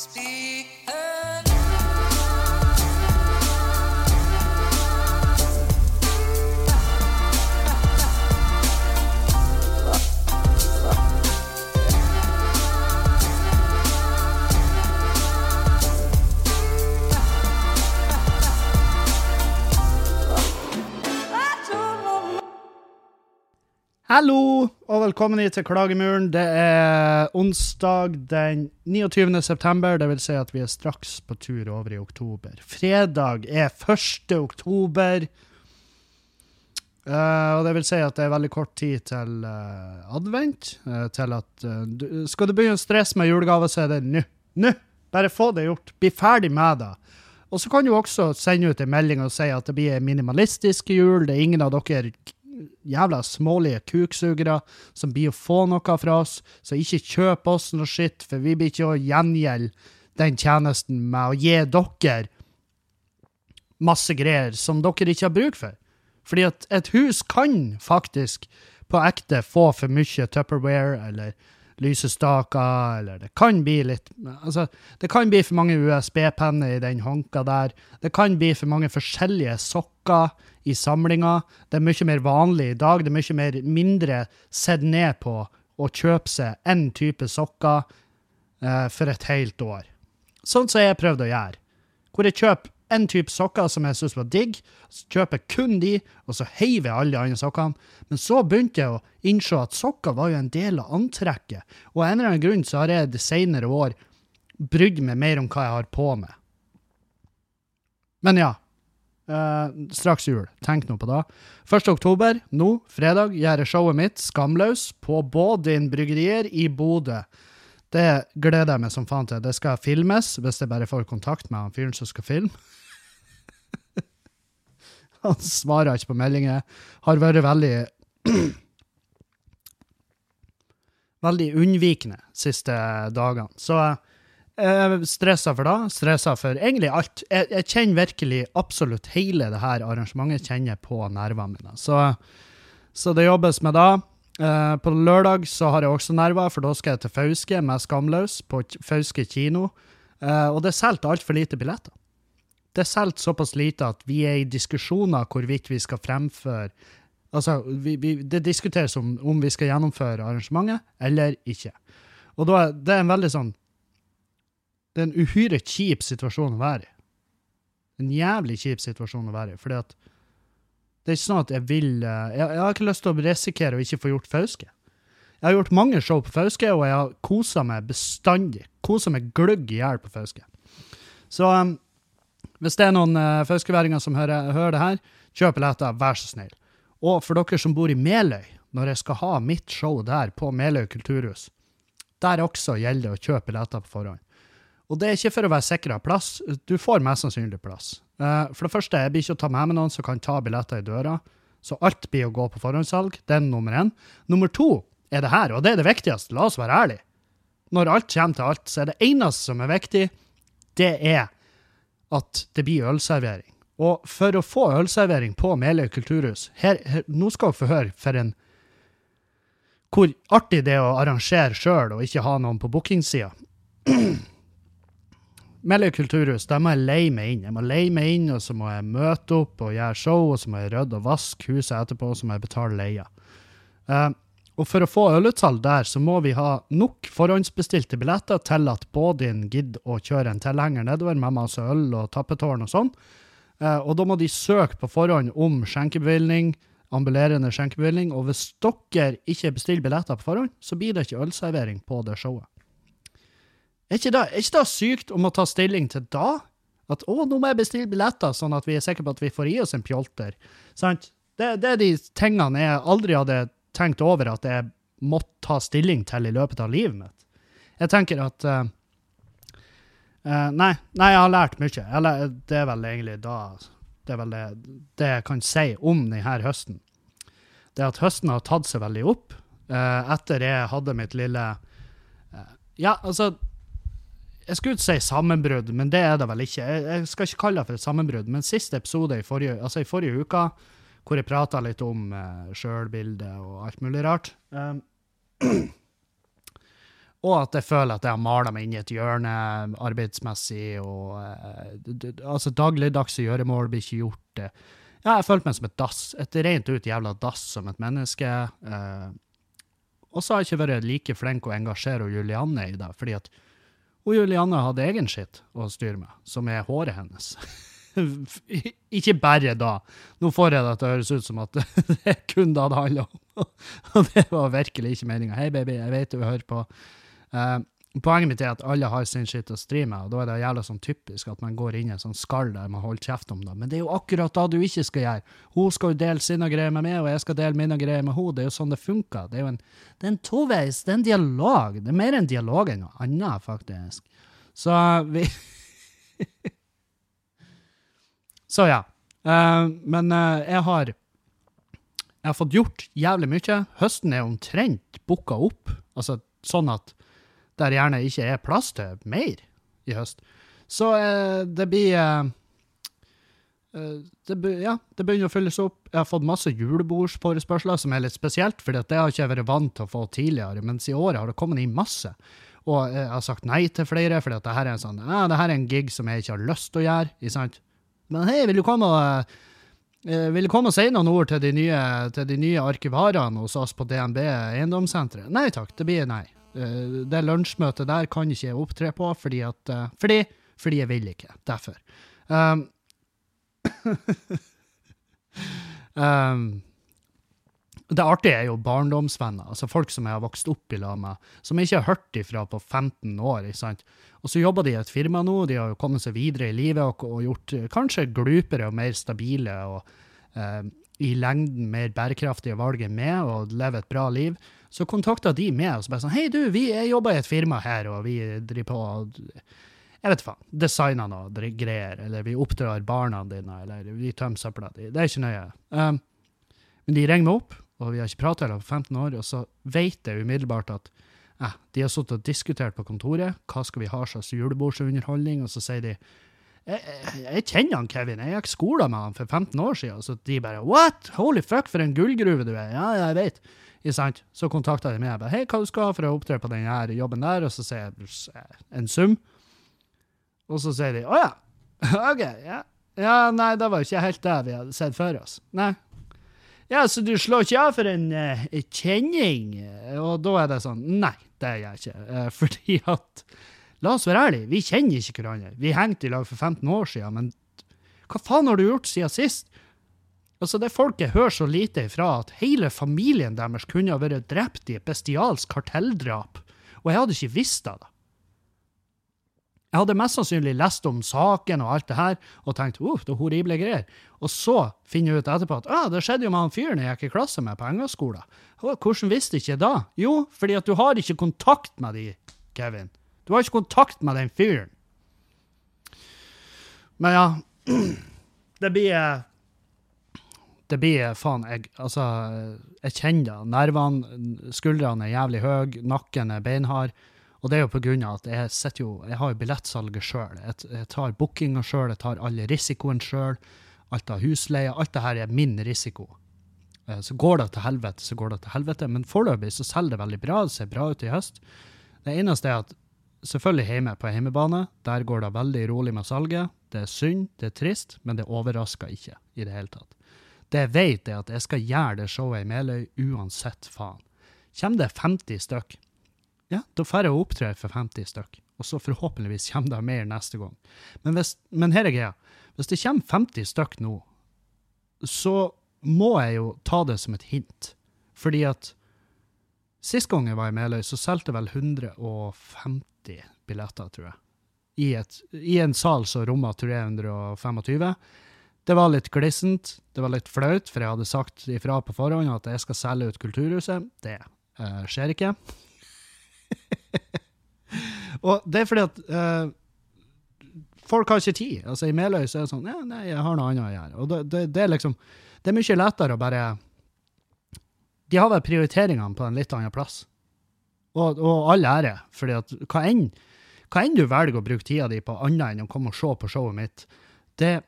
Speak Hallo, og velkommen til Klagemuren. Det er onsdag den 29. september, vil si at vi er straks på tur over i oktober. Fredag er 1. oktober, Uh, og det vil si at det er veldig kort tid til uh, advent. Uh, til at du, Skal du begynne å stresse med julegaver, så er det nå. Nå! Bare få det gjort. Bli ferdig med det. Og så kan du også sende ut en melding og si at det blir minimalistisk jul. Det er ingen av dere jævla smålige kuksugere som blir å få noe fra oss. Så ikke kjøp oss noe skitt, for vi blir ikke å gjengjelde den tjenesten med å gi dere masse greier som dere ikke har bruk for. Fordi at et hus kan faktisk på ekte få for mye Tupperware eller lysestaker, eller det kan bli litt Altså, det kan bli for mange USB-penner i den håndka der. Det kan bli for mange forskjellige sokker i samlinga. Det er mye mer vanlig i dag. Det er mye mer mindre sett ned på å kjøpe seg én type sokker eh, for et helt år. Sånn som jeg prøvde å gjøre. Hvor jeg kjøper en type sokker som jeg syntes var digg, så kjøper jeg kun de, og så heiver jeg alle de andre sokkene. Men så begynte jeg å innse at sokker var jo en del av antrekket, og av en eller annen grunn så har jeg de senere år brydd meg mer om hva jeg har på meg. Men ja. eh, straks jul. Tenk nå på det. 1. oktober, nå, fredag, gjør jeg showet mitt, Skamløs, på Bådin bryggerier i Bodø. Det gleder jeg meg som faen til. Det skal filmes, hvis jeg bare får kontakt med han fyren som skal filme. han svarer ikke på meldinger. Har vært veldig Veldig unnvikende siste dagene. Så jeg stressa for det. Stressa for egentlig alt. Jeg, jeg kjenner virkelig absolutt hele det her arrangementet kjenner på nervene mine. Så, så det jobbes med det. Eh, på lørdag så har jeg også nerver, for da skal jeg til Fauske med Skamløs på Fauske kino. Uh, og det er solgt altfor lite billetter. Det er solgt såpass lite at vi er i diskusjoner hvorvidt vi skal fremføre Altså, vi, vi, det diskuteres om, om vi skal gjennomføre arrangementet eller ikke. Og da det er en veldig sånn Det er en uhyre kjip situasjon å være i. En jævlig kjip situasjon å være i, fordi at det er ikke sånn at jeg vil eh, Jeg, jeg har ikke lyst til å risikere å ikke få gjort Fauske. Jeg har gjort mange show på Fauske, og jeg har kosa meg bestandig. Kosa meg gløgg i hjel på Fauske. Så um, hvis det er noen uh, fauskeveringer som hører, hører det her, kjøp billetter, vær så snill. Og for dere som bor i Meløy, når jeg skal ha mitt show der på Meløy kulturhus, der også gjelder det å kjøpe billetter på forhånd. Og det er ikke for å være sikker av plass. Du får mest sannsynlig plass. Eh, For det første, jeg blir ikke å ta med meg noen som kan ta billetter i døra. Så alt blir å gå på forhåndssalg. Det er nummer én. Nummer to er det her, og det er det viktigste. La oss være ærlige. Når alt kommer til alt, så er det eneste som er viktig, det er at det blir ølservering. Og for å få ølservering på Meløy kulturhus her, her, Nå skal dere få høre for en hvor artig det er å arrangere sjøl og ikke ha noen på bookingsida. Meløy kulturhus, der må jeg leie meg inn. Jeg må leie meg inn, og så må jeg møte opp og gjøre show, og så må jeg rydde og vaske huset etterpå, og så må jeg betale leia. Uh, og for å få ølutsalg der, så må vi ha nok forhåndsbestilte billetter til at Bådin gidder å kjøre en tilhenger nedover med masse øl og tappetårn og sånn. Uh, og da må de søke på forhånd om skjenkebevilgning, ambulerende skjenkebevilgning, og hvis dere ikke bestiller billetter på forhånd, så blir det ikke ølservering på det showet. Er ikke det, er ikke det sykt om å ta stilling til da? At å, nå må jeg bestille billetter, sånn at vi er sikre på at vi får i oss en pjolter. Sant? Det, det er de tingene jeg aldri hadde tenkt over at jeg måtte ta stilling til i løpet av livet mitt. Jeg tenker at uh, uh, nei, nei, jeg har lært mye. Eller det er vel egentlig da Det er vel det, det jeg kan si om denne høsten. Det at høsten har tatt seg veldig opp Uh, etter jeg hadde mitt lille Ja, altså jeg skulle ikke si sammenbrudd, men det er det vel ikke. Jeg, jeg skal ikke kalle det for et sammenbrudd, men siste episode i forrige, altså i forrige uke, hvor jeg prata litt om uh, sjølbilde og alt mulig rart um, Og at jeg føler at jeg har mala meg inn i et hjørne arbeidsmessig, og uh, altså dagligdagse gjøremål blir ikke gjort. det. Ja, jeg følte meg som et dass. Et rent ut jævla dass som et menneske. Uh, og så har jeg ikke vært like flink å engasjere Julianne i det, fordi at og Julianne hadde egen skitt å styre med, som er håret hennes. ikke bare da. Nå får jeg det til å høres ut som at det er kun da det handler om. Og det var virkelig ikke meninga. Hei, baby, jeg vet du hører på. Eh, poenget mitt er at alle har sin skitt å stri med, og da er det jævla sånn typisk at man går inn i en sånn skall der man holder kjeft om det. Men det er jo akkurat det du ikke skal gjøre. Hun skal jo dele sine greier med meg, og jeg skal dele mine greier med henne. Det er jo sånn det funker. Det er jo en, en toveis, det er en dialog. Det er mer en dialog enn noe annet, faktisk. Så vi Så ja. Uh, men uh, jeg har jeg har fått gjort jævlig mye. Høsten er omtrent booka opp, altså sånn at der gjerne ikke er plass til mer i høst. Så eh, det blir eh, eh, det, ja, det begynner å fylles opp. Jeg har fått masse julebordsforespørsler, som er litt spesielt, for det har jeg ikke vært vant til å få tidligere, mens i år har det kommet inn masse. Og jeg har sagt nei til flere, for dette her er en sånn, ja, det her er en gig som jeg ikke har lyst til å gjøre. Ikke sant? Men hei, vil du komme og eh, vil komme og si noen ord til de nye, til de nye arkivarene hos oss på DNB Eiendomssenteret? Nei takk, det blir nei. Eh, Det lunsjmøtet der kan ikke jeg opptre på, fordi at eh, Fordi, fordi jeg vil ikke. Derfor. Um, um, det artige er jo barndomsvenner, altså folk som jeg har vokst opp i lag med, som jeg ikke har hørt ifra på 15 år. ikke sant? Og så jobber de i et firma nå, de har jo kommet seg videre i livet og, og gjort eh, kanskje glupere og mer stabile og eh, i lengden mer bærekraftige valg enn meg og lever et bra liv. Så kontakta de meg og så bare sånn Hei, du, vi jobber i et firma her, og vi driver på og jeg vet faen, designer noe greier, eller vi oppdrar barna dine, eller vi tømmer søpla di. Det er ikke nøye. Um, men de ringer meg opp, og vi har ikke prata på 15 år, og så vet jeg umiddelbart at eh, de har sittet og diskutert på kontoret, hva skal vi ha slags julebordsunderholdning, og så sier de jeg, jeg, jeg kjenner han Kevin, jeg gikk skolen med han for 15 år siden, så de bare What? Holy fuck, for en gullgruve du er. Ja, jeg vet. Så kontakta de meg. Jeg bare, Hei, hva du skal ha for å opptre på denne jobben der? Og så sier jeg en sum. Og så sier de å ja. OK, ja. Ja, nei, det var ikke helt det vi hadde sett for oss. Nei. Ja, så du slår ikke av for en uh, kjenning? Og da er det sånn Nei, det gjør jeg ikke. Uh, fordi at La oss være ærlige, vi kjenner ikke hverandre. Vi hengte i lag for 15 år siden, men hva faen har du gjort siden sist? Altså, det folket hører så lite ifra at hele familien deres kunne ha vært drept i et bestialsk kartelldrap, og jeg hadde ikke visst det. da. Jeg hadde mest sannsynlig lest om saken og alt det her, og tenkt uff, det er horrible greier. Og så finner jeg ut etterpå at ah, det skjedde jo med han fyren jeg gikk i klasse med på engelskskolen. Hvordan visste ikke jeg da? Jo, fordi at du har ikke kontakt med de, Kevin. Du har ikke kontakt med den fyren. Men ja, det blir eh, Det blir faen jeg, Altså, jeg kjenner det. Nervene, skuldrene er jævlig høye, nakken er beinhard. Og det er jo på grunn av at jeg jo Jeg har jo billettsalget sjøl. Jeg, jeg tar bookinga sjøl, jeg tar alle risikoen sjøl. Alt av husleie. Alt det her er min risiko. Eh, Så går det til helvete, så går det til helvete. Men foreløpig så selger det veldig bra. Det ser bra ut i høst. Det eneste er at selvfølgelig hjemme på hjemmebane, der går det veldig rolig med salget. Det er synd, det er trist, men det overrasker ikke i det hele tatt. Det jeg vet, er at jeg skal gjøre det showet i Meløy uansett faen. Kommer det 50 stykk, ja, da får jeg opptre for 50 stykk. Og så forhåpentligvis kommer det mer neste gang. Men, hvis, men her er greia. Hvis det kommer 50 stykk nå, så må jeg jo ta det som et hint. Fordi at sist gang jeg var i Meløy, så solgte jeg vel 150 billetter, tror jeg. I, et, I en sal som rommer 325. Det var litt glissent, det var litt flaut, for jeg hadde sagt ifra på forhånd at jeg skal selge ut Kulturhuset. Det uh, skjer ikke. Og det er fordi at uh, folk har ikke tid. Altså I Meløy så er det sånn ja, Nei, jeg har noe annet å gjøre. Og det, det, det er liksom Det er mye lettere å bare De har vel prioriteringene på en litt annen plass. Og, og all ære, fordi at hva enn, hva enn du velger å bruke tida di på annet enn å komme og se på showet mitt, det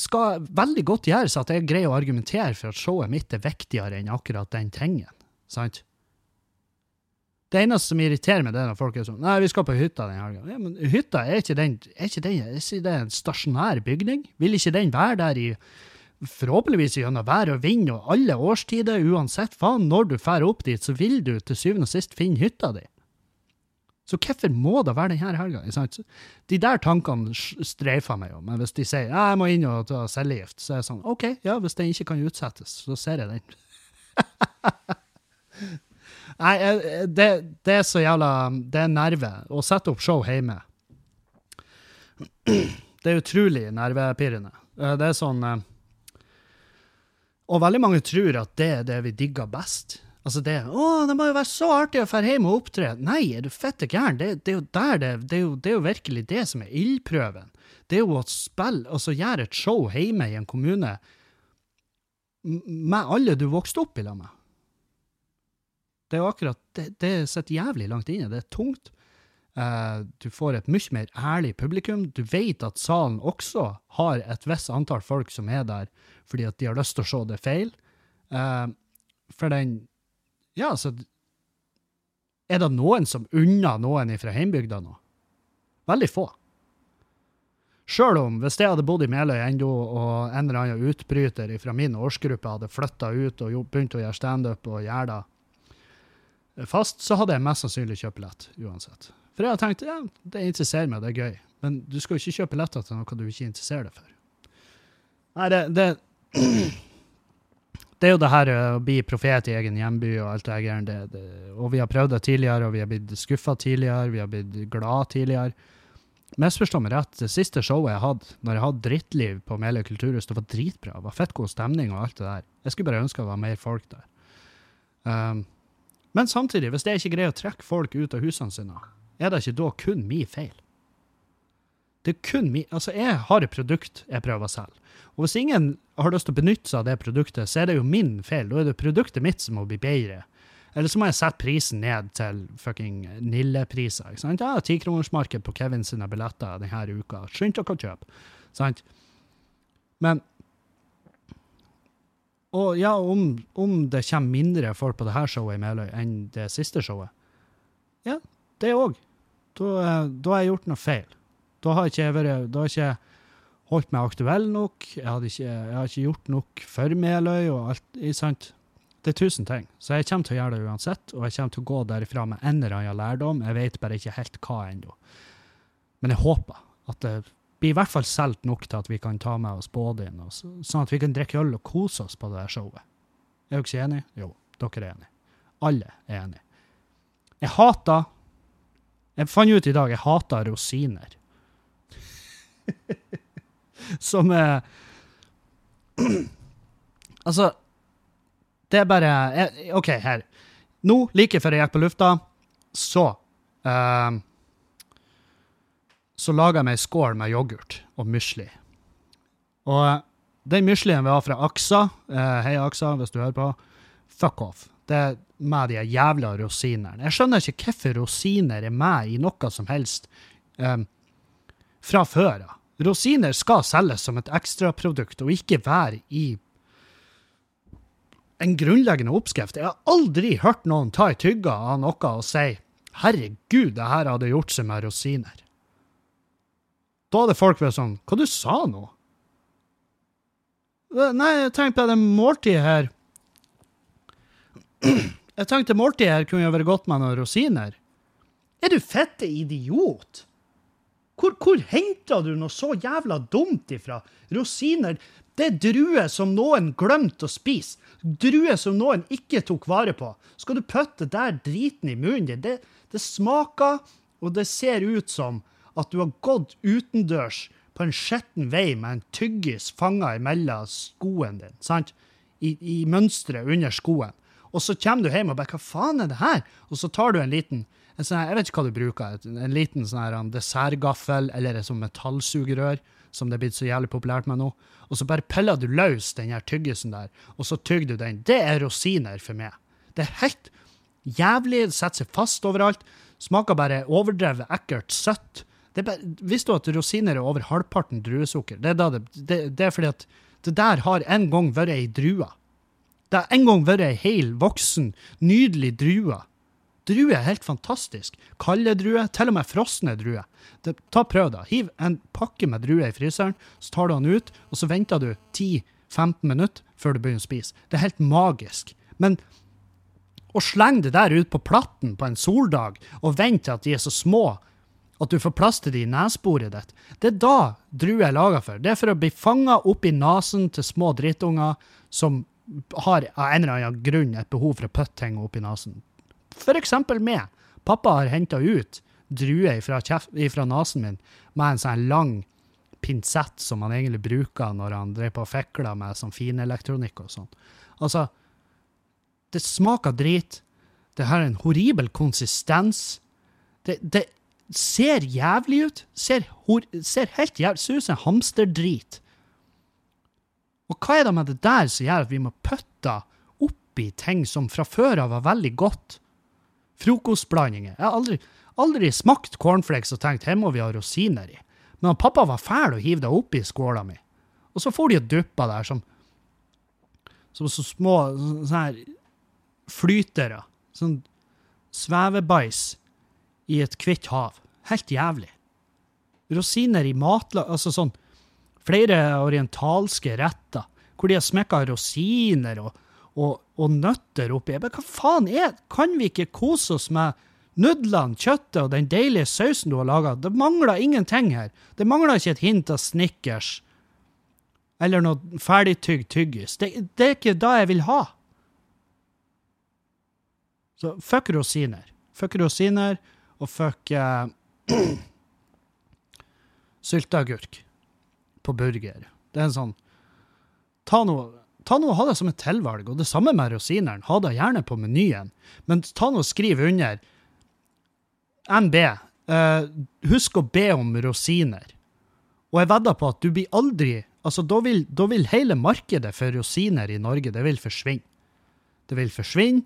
skal veldig godt gjøres at jeg greier å argumentere for at showet mitt er viktigere enn akkurat den tingen. Sant? Det eneste som irriterer meg, det er når folk er sånn Nei, vi skal på hytta den helga. Ja, men hytta, er ikke den, er ikke den er ikke det en stasjonær bygning? Vil ikke den være der i Forhåpentligvis gjennom vær og vind og alle årstider, uansett faen når du drar opp dit, så vil du til syvende og sist finne hytta di. Så hvorfor må det være denne helga? De der tankene streifer meg jo, men hvis de sier jeg må inn og ta cellegift, så er jeg sånn OK, ja, hvis den ikke kan utsettes, så ser jeg den. Nei, det, det er så jævla Det er nerve. Å sette opp show hjemme. Det er utrolig nervepirrende. Eh, Det er sånn eh, Og veldig mange tror at det er det vi digger best. Altså det Å, det må jo være så artig å dra hjem og opptre. Nei, er du fette gæren? Det, det er jo der det, det, er jo, det er jo virkelig det som er ildprøven. Det er jo å spille, altså gjøre et show hjemme i en kommune med alle du vokste opp i lag med. Det er jo akkurat Det, det sitter jævlig langt inne. Det er tungt. Uh, du får et mye mer ærlig publikum. Du vet at salen også har et visst antall folk som er der fordi at de har lyst til å se det feil. Uh, for den Ja, altså Er det noen som unner noen fra heimbygda nå? Veldig få. Sjøl om, hvis jeg hadde bodd i Meløy ennå, og en eller annen utbryter fra min årsgruppe hadde flytta ut og begynt å gjøre standup og gjøre det fast, så hadde jeg mest sannsynlig kjøpt billett uansett. For jeg har tenkt ja, det interesserer meg, det er gøy. Men du skal jo ikke kjøpe billetter til noe du ikke interesserer deg for. Nei, det, det Det er jo det her eh, å bli profet i egen hjemby og alt det her. Og vi har prøvd det tidligere, og vi har blitt skuffa tidligere, vi har blitt glad tidligere. Misforstå meg rett, det siste showet jeg hadde, når jeg hadde drittliv på Meløy kulturhus, det var dritbra. Det var fett god stemning og alt det der. Jeg skulle bare ønske det var mer folk der. Um, men samtidig, hvis jeg ikke greier å trekke folk ut av husene sine, er det ikke da kun min feil? Det er kun min Altså, jeg har et produkt jeg prøver å selge. Og hvis ingen har lyst til å benytte seg av det produktet, så er det jo min feil. Da er det produktet mitt som må bli bedre. Eller så må jeg sette prisen ned til fucking Nille-priser. ikke sant? Ja, tikronersmarked på Kevin sine billetter denne uka. Skynd dere å kjøpe. Sant? Men Og ja, om, om det kommer mindre folk på det her showet i Meløy enn det siste showet, ja, det òg. Da, eh, da har jeg gjort noe feil. Da har ikke jeg vært Da har ikke holdt meg aktuell nok. Jeg, ikke, jeg har ikke gjort nok for Meløy og alt. ikke sant? Det er tusen ting. Så jeg kommer til å gjøre det uansett, og jeg kommer til å gå derifra med en eller annen lærdom. Jeg vet bare ikke helt hva ennå. Men jeg håper at det blir i hvert fall solgt nok til at vi kan ta med oss både inn, og sånn at vi kan drikke øl og kose oss på det her showet. Er dere ikke enige? Jo, dere er enige. Alle er enige. Jeg hater Jeg fant ut i dag jeg hater rosiner. Som er Altså, det er bare OK, her. Nå, like før jeg gikk på lufta, så uh, Så laga jeg meg skål med yoghurt og musli. Og eh, den muslien vi har fra Aksa. uh, hei, Aksa, hvis du hører på. Fuck off. Det er med de jævla rosinene. Jeg skjønner ikke hvorfor rosiner er med i noe som helst eh, fra før av. Rosiner skal selges som et ekstraprodukt, og ikke være i en grunnleggende oppskrift. Jeg har aldri hørt noen ta i tygga av noe og si 'herregud, det her hadde gjort seg med rosiner'. Da hadde folk vært sånn 'hva du sa nå'? Nei, jeg tenkte på det måltidet her Jeg tenkte måltidet her kunne vært godt med noen rosiner. Er du fette idiot? Hvor, hvor henta du noe så jævla dumt ifra? Rosiner, det er druer som noen glemte å spise. Druer som noen ikke tok vare på. Skal du putte der driten i munnen din? Det, det smaker, og det ser ut som at du har gått utendørs på en skitten vei med en tyggis fanga imellom skoen din, sant? I, i mønsteret under skoen. Og så kommer du hjem og bare 'hva faen er det her?' Og så tar du en liten en sånn Jeg vet ikke hva du bruker. En liten sånn dessertgaffel eller et sånt metallsugerør, som det er blitt så jævlig populært med nå. Og så bare peller du løs den her tyggisen der, og så tygger du den. Det er rosiner for meg. Det er helt jævlig, det setter seg fast overalt. Smaker bare overdrevet ekkelt søtt. Bare, visste du at rosiner er over halvparten druesukker? Det er, det, det, det er fordi at det der har en gang vært ei drue. Det har en gang vært ei hel, voksen, nydelig drue. Druer er helt fantastisk. Kalde druer, til og med frosne druer. Ta Prøv, da. Hiv en pakke med druer i fryseren, så tar du den ut, og så venter du 10-15 minutter før du begynner å spise. Det er helt magisk. Men å slenge det der ut på platten på en soldag og vente at de er så små at du får plass til de i neseboret ditt, det er da druer er laga for. Det er for å bli fanga opp i nesen til små drittunger som har av en eller annen grunn et behov for å putte ting opp i nesen. Eksempel meg. Pappa har henta ut druer fra, fra nesen min med en sånn lang pinsett som han egentlig bruker når han drev på og fikla med sånn finelektronikk og sånn. Altså, det smaker drit. Det har en horribel konsistens. Det, det ser jævlig ut. Ser, hor, ser helt jævlig Ser ut som en hamsterdrit. Og hva er det med det der som gjør at vi må putte oppi ting som fra før av var veldig godt? Frokostblandinger. Jeg har aldri, aldri smakt cornflakes og tenkt her må vi ha rosiner i. Men pappa var fæl og hive det oppi skåla mi. Og så får de og duppa der som, som så små sånne her flytere. Sånn svevebæsj i et hvitt hav. Helt jævlig. Rosiner i matlag Altså sånn flere orientalske retter hvor de har smekka rosiner og, og, og, nøtter oppi. Men hva faen er Kan vi ikke kose oss med nudlene, kjøttet og den deilige sausen du har laga? Det mangler ingenting her. Det mangler ikke et hint av Snickers eller noe ferdigtygd tyggis. Det, det er ikke det jeg vil ha. Så fuck rosiner. Fuck rosiner, og fuck uh, sylteagurk på burger. Det er en sånn Ta noe, ta noe ha det som et tilvalg, og det samme med rosineren. Ha det gjerne på menyen, men ta noe og skriv under NB. Uh, eh, husk å be om rosiner. Og jeg vedder på at du blir aldri Altså, da vil, da vil hele markedet for rosiner i Norge, det vil forsvinne. Det vil forsvinne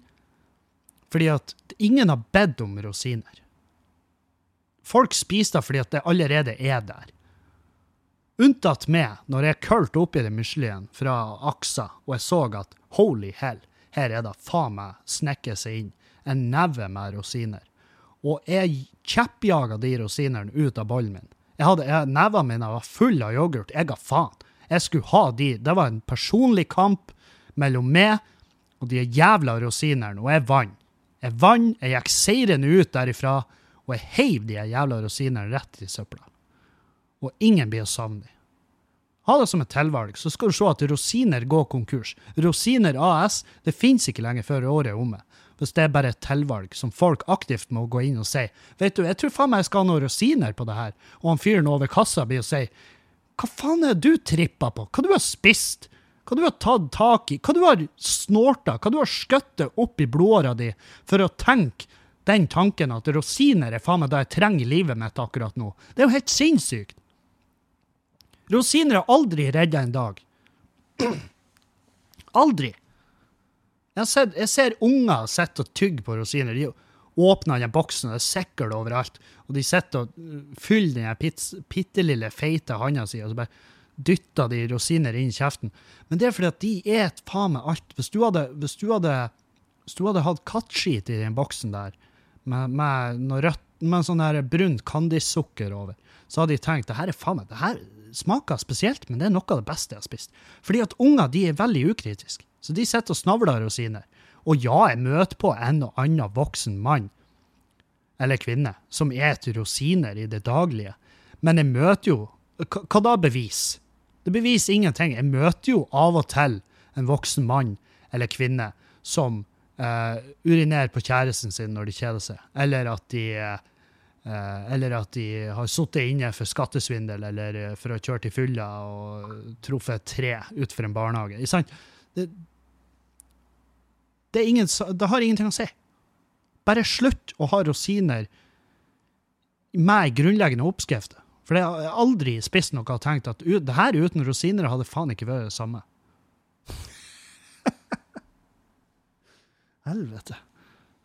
fordi at ingen har bedt om rosiner. Folk spiser det fordi at det allerede er der. Unntatt meg, når jeg kølte oppi det Michelin fra Aksa, og jeg så at holy hell, her er det faen meg snekket seg inn en neve med rosiner. Og jeg kjeppjaga de rosinene ut av bollen min. Jeg hadde, jeg, Nevene mine var fulle av yoghurt. Jeg ga faen. Jeg skulle ha de. Det var en personlig kamp mellom meg og de jævla rosinerne, og jeg vant. Jeg vant, jeg gikk seirende ut derifra, og jeg heiv de jævla rosinene rett i søpla. Og ingen blir å savne dem. Ha det som et tilvalg, så skal du se at Rosiner går konkurs. Rosiner AS det finnes ikke lenger før året er omme. Hvis det er bare et tilvalg som folk aktivt må gå inn og si. Vet du, jeg tror faen meg jeg skal ha noen rosiner på det her. Og han fyren over kassa blir og sier Hva faen er det du trippa på? Hva du har spist? Hva du har tatt tak i? Hva du har snorta? Hva du har skøttet opp i blodåra di for å tenke den tanken at rosiner er faen meg det jeg trenger i livet mitt akkurat nå. Det er jo helt sinnssykt. Rosiner har aldri redda en dag. Aldri. Jeg ser, jeg ser unger sitte og tygge på rosiner. De åpner den boksen, og det er sikkert overalt. Og de sitter og fyller den bitte lille, feite handa si, og så bare dytter de rosiner inn i kjeften. Men det er fordi at de et faen meg alt. Hvis du hadde, hvis du hadde, hvis du hadde hatt kattskit i den boksen der, med, med noe med sånn brunt kandissukker over, så hadde de tenkt det her er faen meg, det her smaker spesielt, men det er noe av det beste jeg har spist. Fordi at unger de er veldig ukritiske, så de sitter og snavler rosiner. Og ja, jeg møter på en og annen voksen mann eller kvinne som eter rosiner i det daglige, men jeg møter jo Hva da bevis? Det beviser ingenting. Jeg møter jo av og til en voksen mann eller kvinne som uh, urinerer på kjæresten sin når de kjeder seg, eller at de, uh, eller at de har sittet inne for skattesvindel eller uh, for å ha kjørt i fylla og truffet et tre utenfor en barnehage. Det, det, ingen, det har ingenting å si. Bare slutt å ha rosiner med grunnleggende oppskrifter. For jeg har aldri spist noe og tenkt at det her uten rosiner hadde faen ikke vært det samme. Helvete.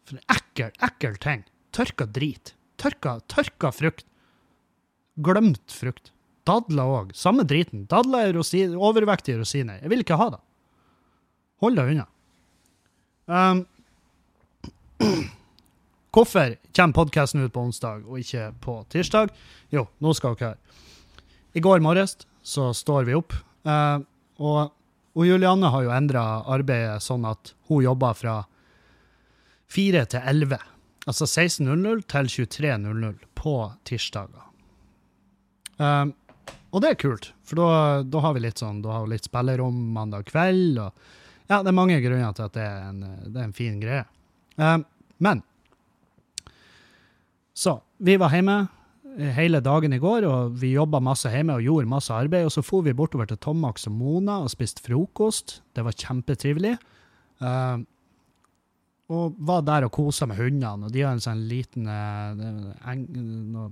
For en ekkel, ekkel ting. Tørka drit. Tørka, tørka frukt. Glemt frukt. Dadler òg. Samme driten. Dadler er rosin, overvektige rosiner. Jeg vil ikke ha det. Hold deg unna. Um, hvorfor kommer podkasten ut på onsdag og ikke på tirsdag? Jo, nå skal dere høre. I går morges så står vi opp, uh, og, og Julianne har jo endra arbeidet sånn at hun jobber fra fire til 11. Altså 16.00 til 23.00 på tirsdager. Um, og det er kult, for da, da har vi litt sånn, da har vi litt spillerom mandag kveld. og ja, Det er mange grunner til at det er en, det er en fin greie. Um, men Så, vi var hjemme hele dagen i går, og vi jobba masse hjemme og gjorde masse arbeid. Og så for vi bortover til Tomax og Mona og spiste frokost. Det var kjempetrivelig. Um, og var der og kosa med hundene. Og de har en sånn liten eh, eng, noe,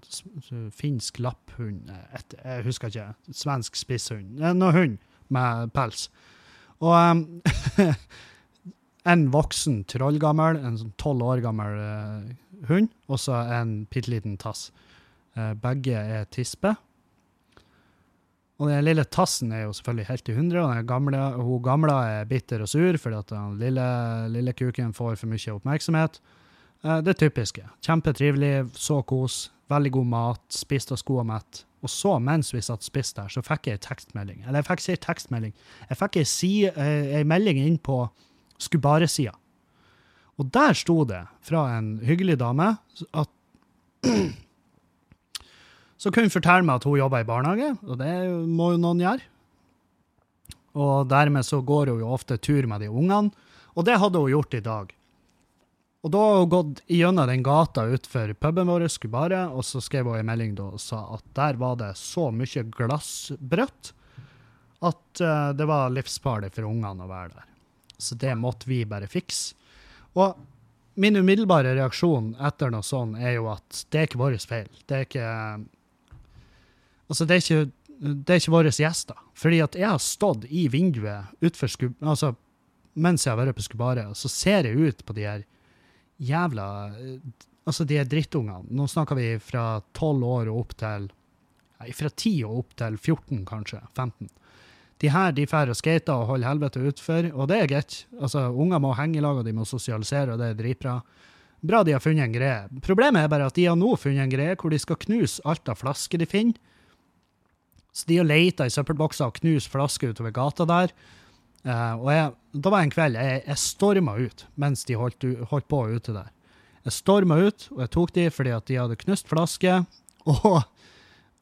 finsk lapphund eh, et, Jeg husker ikke. Svensk spisshund. En hund med pels. Og um, en voksen trollgammel, en sånn tolv år gammel eh, hund, og så en bitte liten tass. Eh, begge er tispe. Og den lille tassen er jo selvfølgelig helt i hundre, og gamle, hun gamle er bitter og sur fordi at den lille, lille kuken får for mye oppmerksomhet. Eh, Det typiske. Kjempetrivelig, så kos, veldig god mat, spist av sko og mett. Og så, mens vi satt spist der, så fikk jeg en tekstmelding. Eller jeg fikk ikke en tekstmelding, jeg fikk ei si- eh, ei melding inn på Skubare-sida. Og der sto det fra en hyggelig dame at så kunne hun fortelle meg at hun jobber i barnehage, og det må jo noen gjøre. Og dermed så går hun jo ofte tur med de ungene, og det hadde hun gjort i dag. Og da har hun gått gjennom den gata utenfor puben vår, Skubare, og så skrev hun en melding da og sa at der var det så mye glassbrøtt at uh, det var livsfarlig for ungene å være der. Så det måtte vi bare fikse. Og min umiddelbare reaksjon etter noe sånt er jo at det er ikke vår feil. Det er ikke Altså, det er ikke, det er ikke våre gjester. Fordi at jeg har stått i vinduet utfor. Altså, mens jeg har vært på Skubaret, så ser jeg ut på de her jævla eh, Altså, de her drittungene. Nå snakker vi fra 12 år og opp til Nei, fra 10 og opp til 14, kanskje. 15. De her de drar og skater og holder helvete utfor, og det er greit. Altså, Unger må henge i lag, og de må sosialisere, og det er dritbra. Bra de har funnet en greie. Problemet er bare at de har nå funnet en greie hvor de skal knuse alt av flasker de finner. Så de har leita i søppelbokser og knust flasker utover gata der. Uh, og jeg, da var det en kveld jeg, jeg storma ut mens de holdt, holdt på ute der. Jeg storma ut, og jeg tok de fordi at de hadde knust flasker. Og,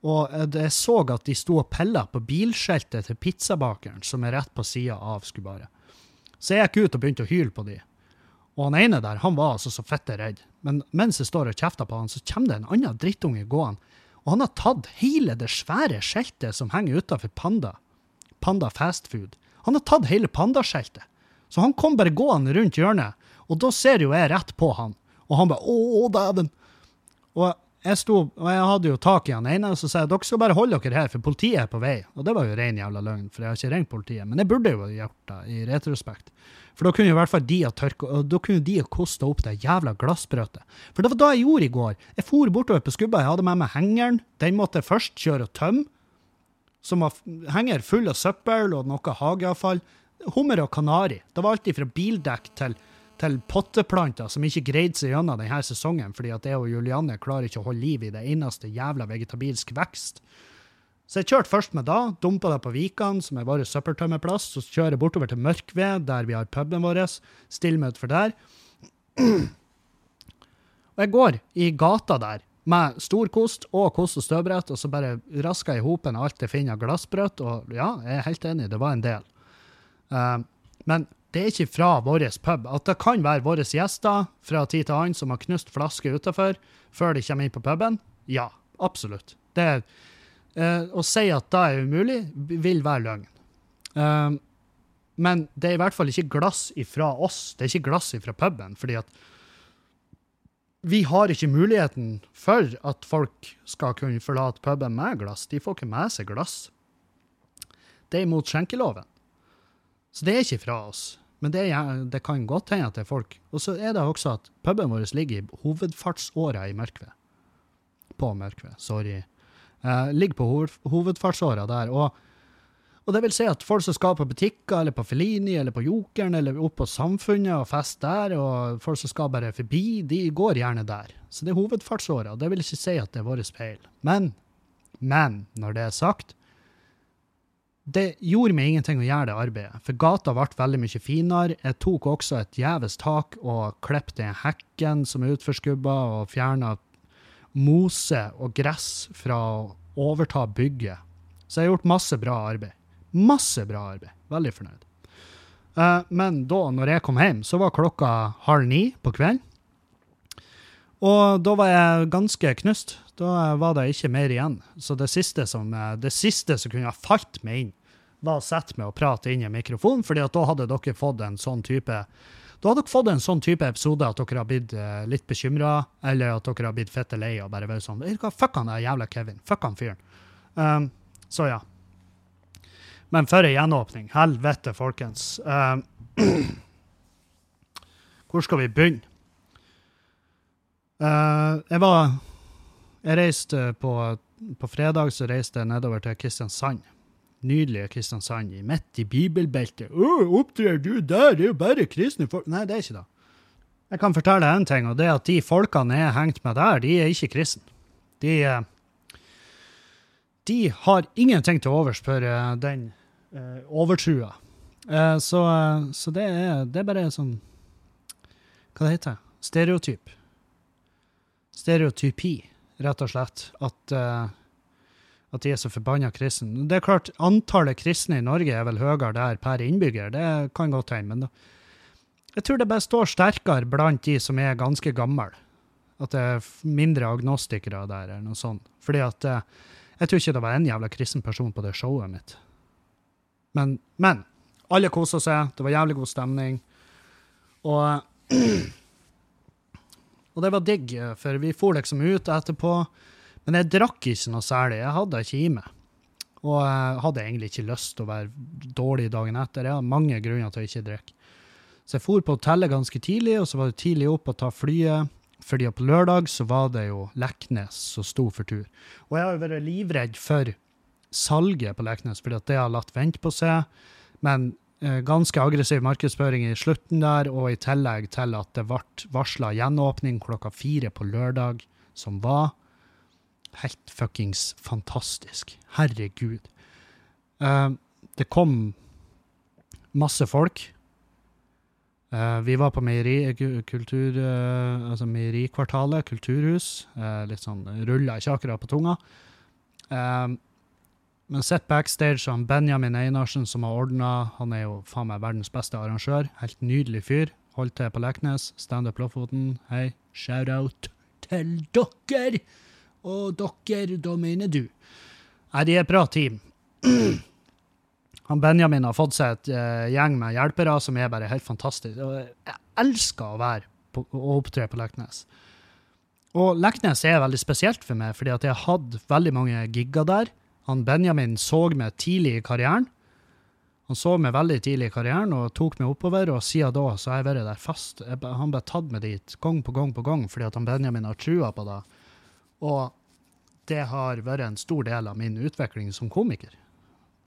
og jeg så at de sto og pilla på bilskiltet til pizzabakeren, som er rett på sida av Skubaret. Så jeg gikk ut og begynte å hyle på de. Og han ene der, han var altså så fitte redd. Men mens jeg står og kjefter på han, så kommer det en annen drittunge gående. Og han har tatt hele det svære skjeltet som henger utafor Panda. Panda Fast Food. Han har tatt hele pandaskjeltet. Så han kom bare gående rundt hjørnet, og da ser jo jeg rett på han. Og han bare 'Å, dæven'. Og jeg sto, og jeg hadde jo tak i han ene, og så sa jeg dere skal bare holde dere her, for politiet er på vei. Og det var jo ren jævla løgn, for jeg har ikke ringt politiet. Men jeg burde jo gjort det, i retrospekt. For da kunne i hvert fall de ha tørka, og da kunne de ha kosta opp det jævla glassbrøtet. For det var da jeg gjorde i går. Jeg for bortover på skubba, jeg hadde med meg hengeren. Den måtte jeg først kjøre og tømme. Som var henger full av søppel og noe hageavfall. Hummer og kanari. Det var alltid fra bildekk til, til potteplanter som ikke greide seg gjennom denne sesongen, fordi at jeg og Julianne klarer ikke å holde liv i det eneste jævla vegetabilsk vekst. Så jeg kjørte først med da, dumpa det på Vikan, som er vår søppeltømmerplass, så kjører jeg bortover til Mørkved, der vi har puben vår, stiller meg utfor der. Og jeg går i gata der med storkost og kost og støvbrett, og så bare rasker jeg i hopen alt jeg finner av glassbrød, og ja, jeg er helt enig, det var en del. Uh, men det er ikke fra vår pub. At det kan være våre gjester fra tid til annen som har knust flasker utafor før de kommer inn på puben, ja, absolutt. Det er, å si at det er umulig, vil være løgn. Eh, men det er i hvert fall ikke glass ifra oss, det er ikke glass ifra puben, fordi at vi har ikke muligheten for at folk skal kunne forlate puben med glass. De får ikke med seg glass. Det er imot skjenkeloven. Så det er ikke fra oss. Men det, er, det kan godt hende at det er folk. Og så er det også at puben vår ligger i hovedfartsåra i Mørkved. På Mørkved, sorry. Eh, ligger på hoved, hovedfartsåra der. Og, Og det vil si at folk som skal på butikker, eller på Felini, eller på Jokeren, eller opp på Samfunnet og fest der, og folk som skal bare forbi, de går gjerne der. Så det er hovedfartsåra. Det vil ikke si at det er vår feil. Men, men, når det er sagt, det gjorde meg ingenting å gjøre det arbeidet, for gata ble veldig mye finere. Jeg tok også et gjeves tak og klippet den hekken som er utforskubba, og fjerna mose og gress fra å overta bygget. Så jeg har gjort masse bra arbeid. Masse bra arbeid. Veldig fornøyd. Uh, men da når jeg kom hjem, så var klokka halv ni på kvelden. Og da var jeg ganske knust. Da var det ikke mer igjen. Så det siste som, eh, det siste som kunne ha falt meg inn, var å sette meg og prate inn i mikrofonen, fordi at da hadde dere fått en sånn type da hadde dere fått en sånn type episode at dere har blitt eh, litt bekymra, eller at dere har blitt fette lei og bare vært sånn «Vet du hva, Fuck han der jævla Kevin. Fuck han fyren. Um, så ja. Men for ei gjenåpning. Helvete, folkens. Um, hvor skal vi begynne? Uh, jeg var Jeg reiste på, på fredag så reiste jeg nedover til Kristiansand. Nydelige Kristiansand, midt i bibelbeltet. Å, opptrer du der? Det er jo bare kristne folk Nei, det er ikke det. Jeg kan fortelle en ting, og det er at de folkene jeg har hengt med der, de er ikke kristne. De, eh, de har ingenting til overs for eh, den uh, overtrua. Eh, så, eh, så det er, det er bare sånn Hva det heter Stereotyp. Stereotypi, rett og slett. At, eh, at de er så forbanna kristne. Det er klart, antallet kristne i Norge er vel høyere der per innbygger, det kan godt hende, men da, jeg tror det bare står sterkere blant de som er ganske gamle. At det er mindre agnostikere der, eller noe sånt. Fordi at eh, jeg tror ikke det var en jævla kristen person på det showet mitt. Men, men alle kosa seg, det var jævlig god stemning. Og, og det var digg, eh, for vi for liksom ut etterpå. Men jeg drakk ikke noe særlig. Jeg hadde ikke i meg. Og jeg hadde egentlig ikke lyst til å være dårlig dagen etter. Jeg hadde mange grunner til å ikke drikke. Så jeg for på hotellet ganske tidlig, og så var det tidlig opp å ta flyet. Fordi på lørdag så var det jo Leknes som sto for tur. Og jeg har jo vært livredd for salget på Leknes, fordi at det har latt vente på seg. Men eh, ganske aggressiv markedsføring i slutten der, og i tillegg til at det ble varsla gjenåpning klokka fire på lørdag, som var helt fuckings fantastisk. Herregud. Uh, det kom masse folk. Uh, vi var på meieri, kultur, uh, altså meierikvartalet, kulturhus. Litt sånn rulla ikke akkurat på tunga. Eh, men sitt backstage han Benjamin Einarsen som har ordna. Han er jo faen meg verdens beste arrangør. Helt nydelig fyr. Holdt til på Leknes. Standup Lofoten. Hei. Shout-out til dere! Og dere, da mener du. Nei, de er et bra team. Han Benjamin har fått seg et uh, gjeng med hjelpere som er bare helt fantastisk. Og jeg elsker å være på, å opptre på Leknes. Og Leknes er veldig spesielt for meg, fordi at jeg har hatt veldig mange gigger der. Han Benjamin så meg tidlig i karrieren. Han så meg veldig tidlig i karrieren og tok meg oppover, og siden da så har jeg vært der fast. Jeg, han ble tatt med dit gang på gang på gang fordi at han Benjamin har trua på det. Og det har vært en stor del av min utvikling som komiker.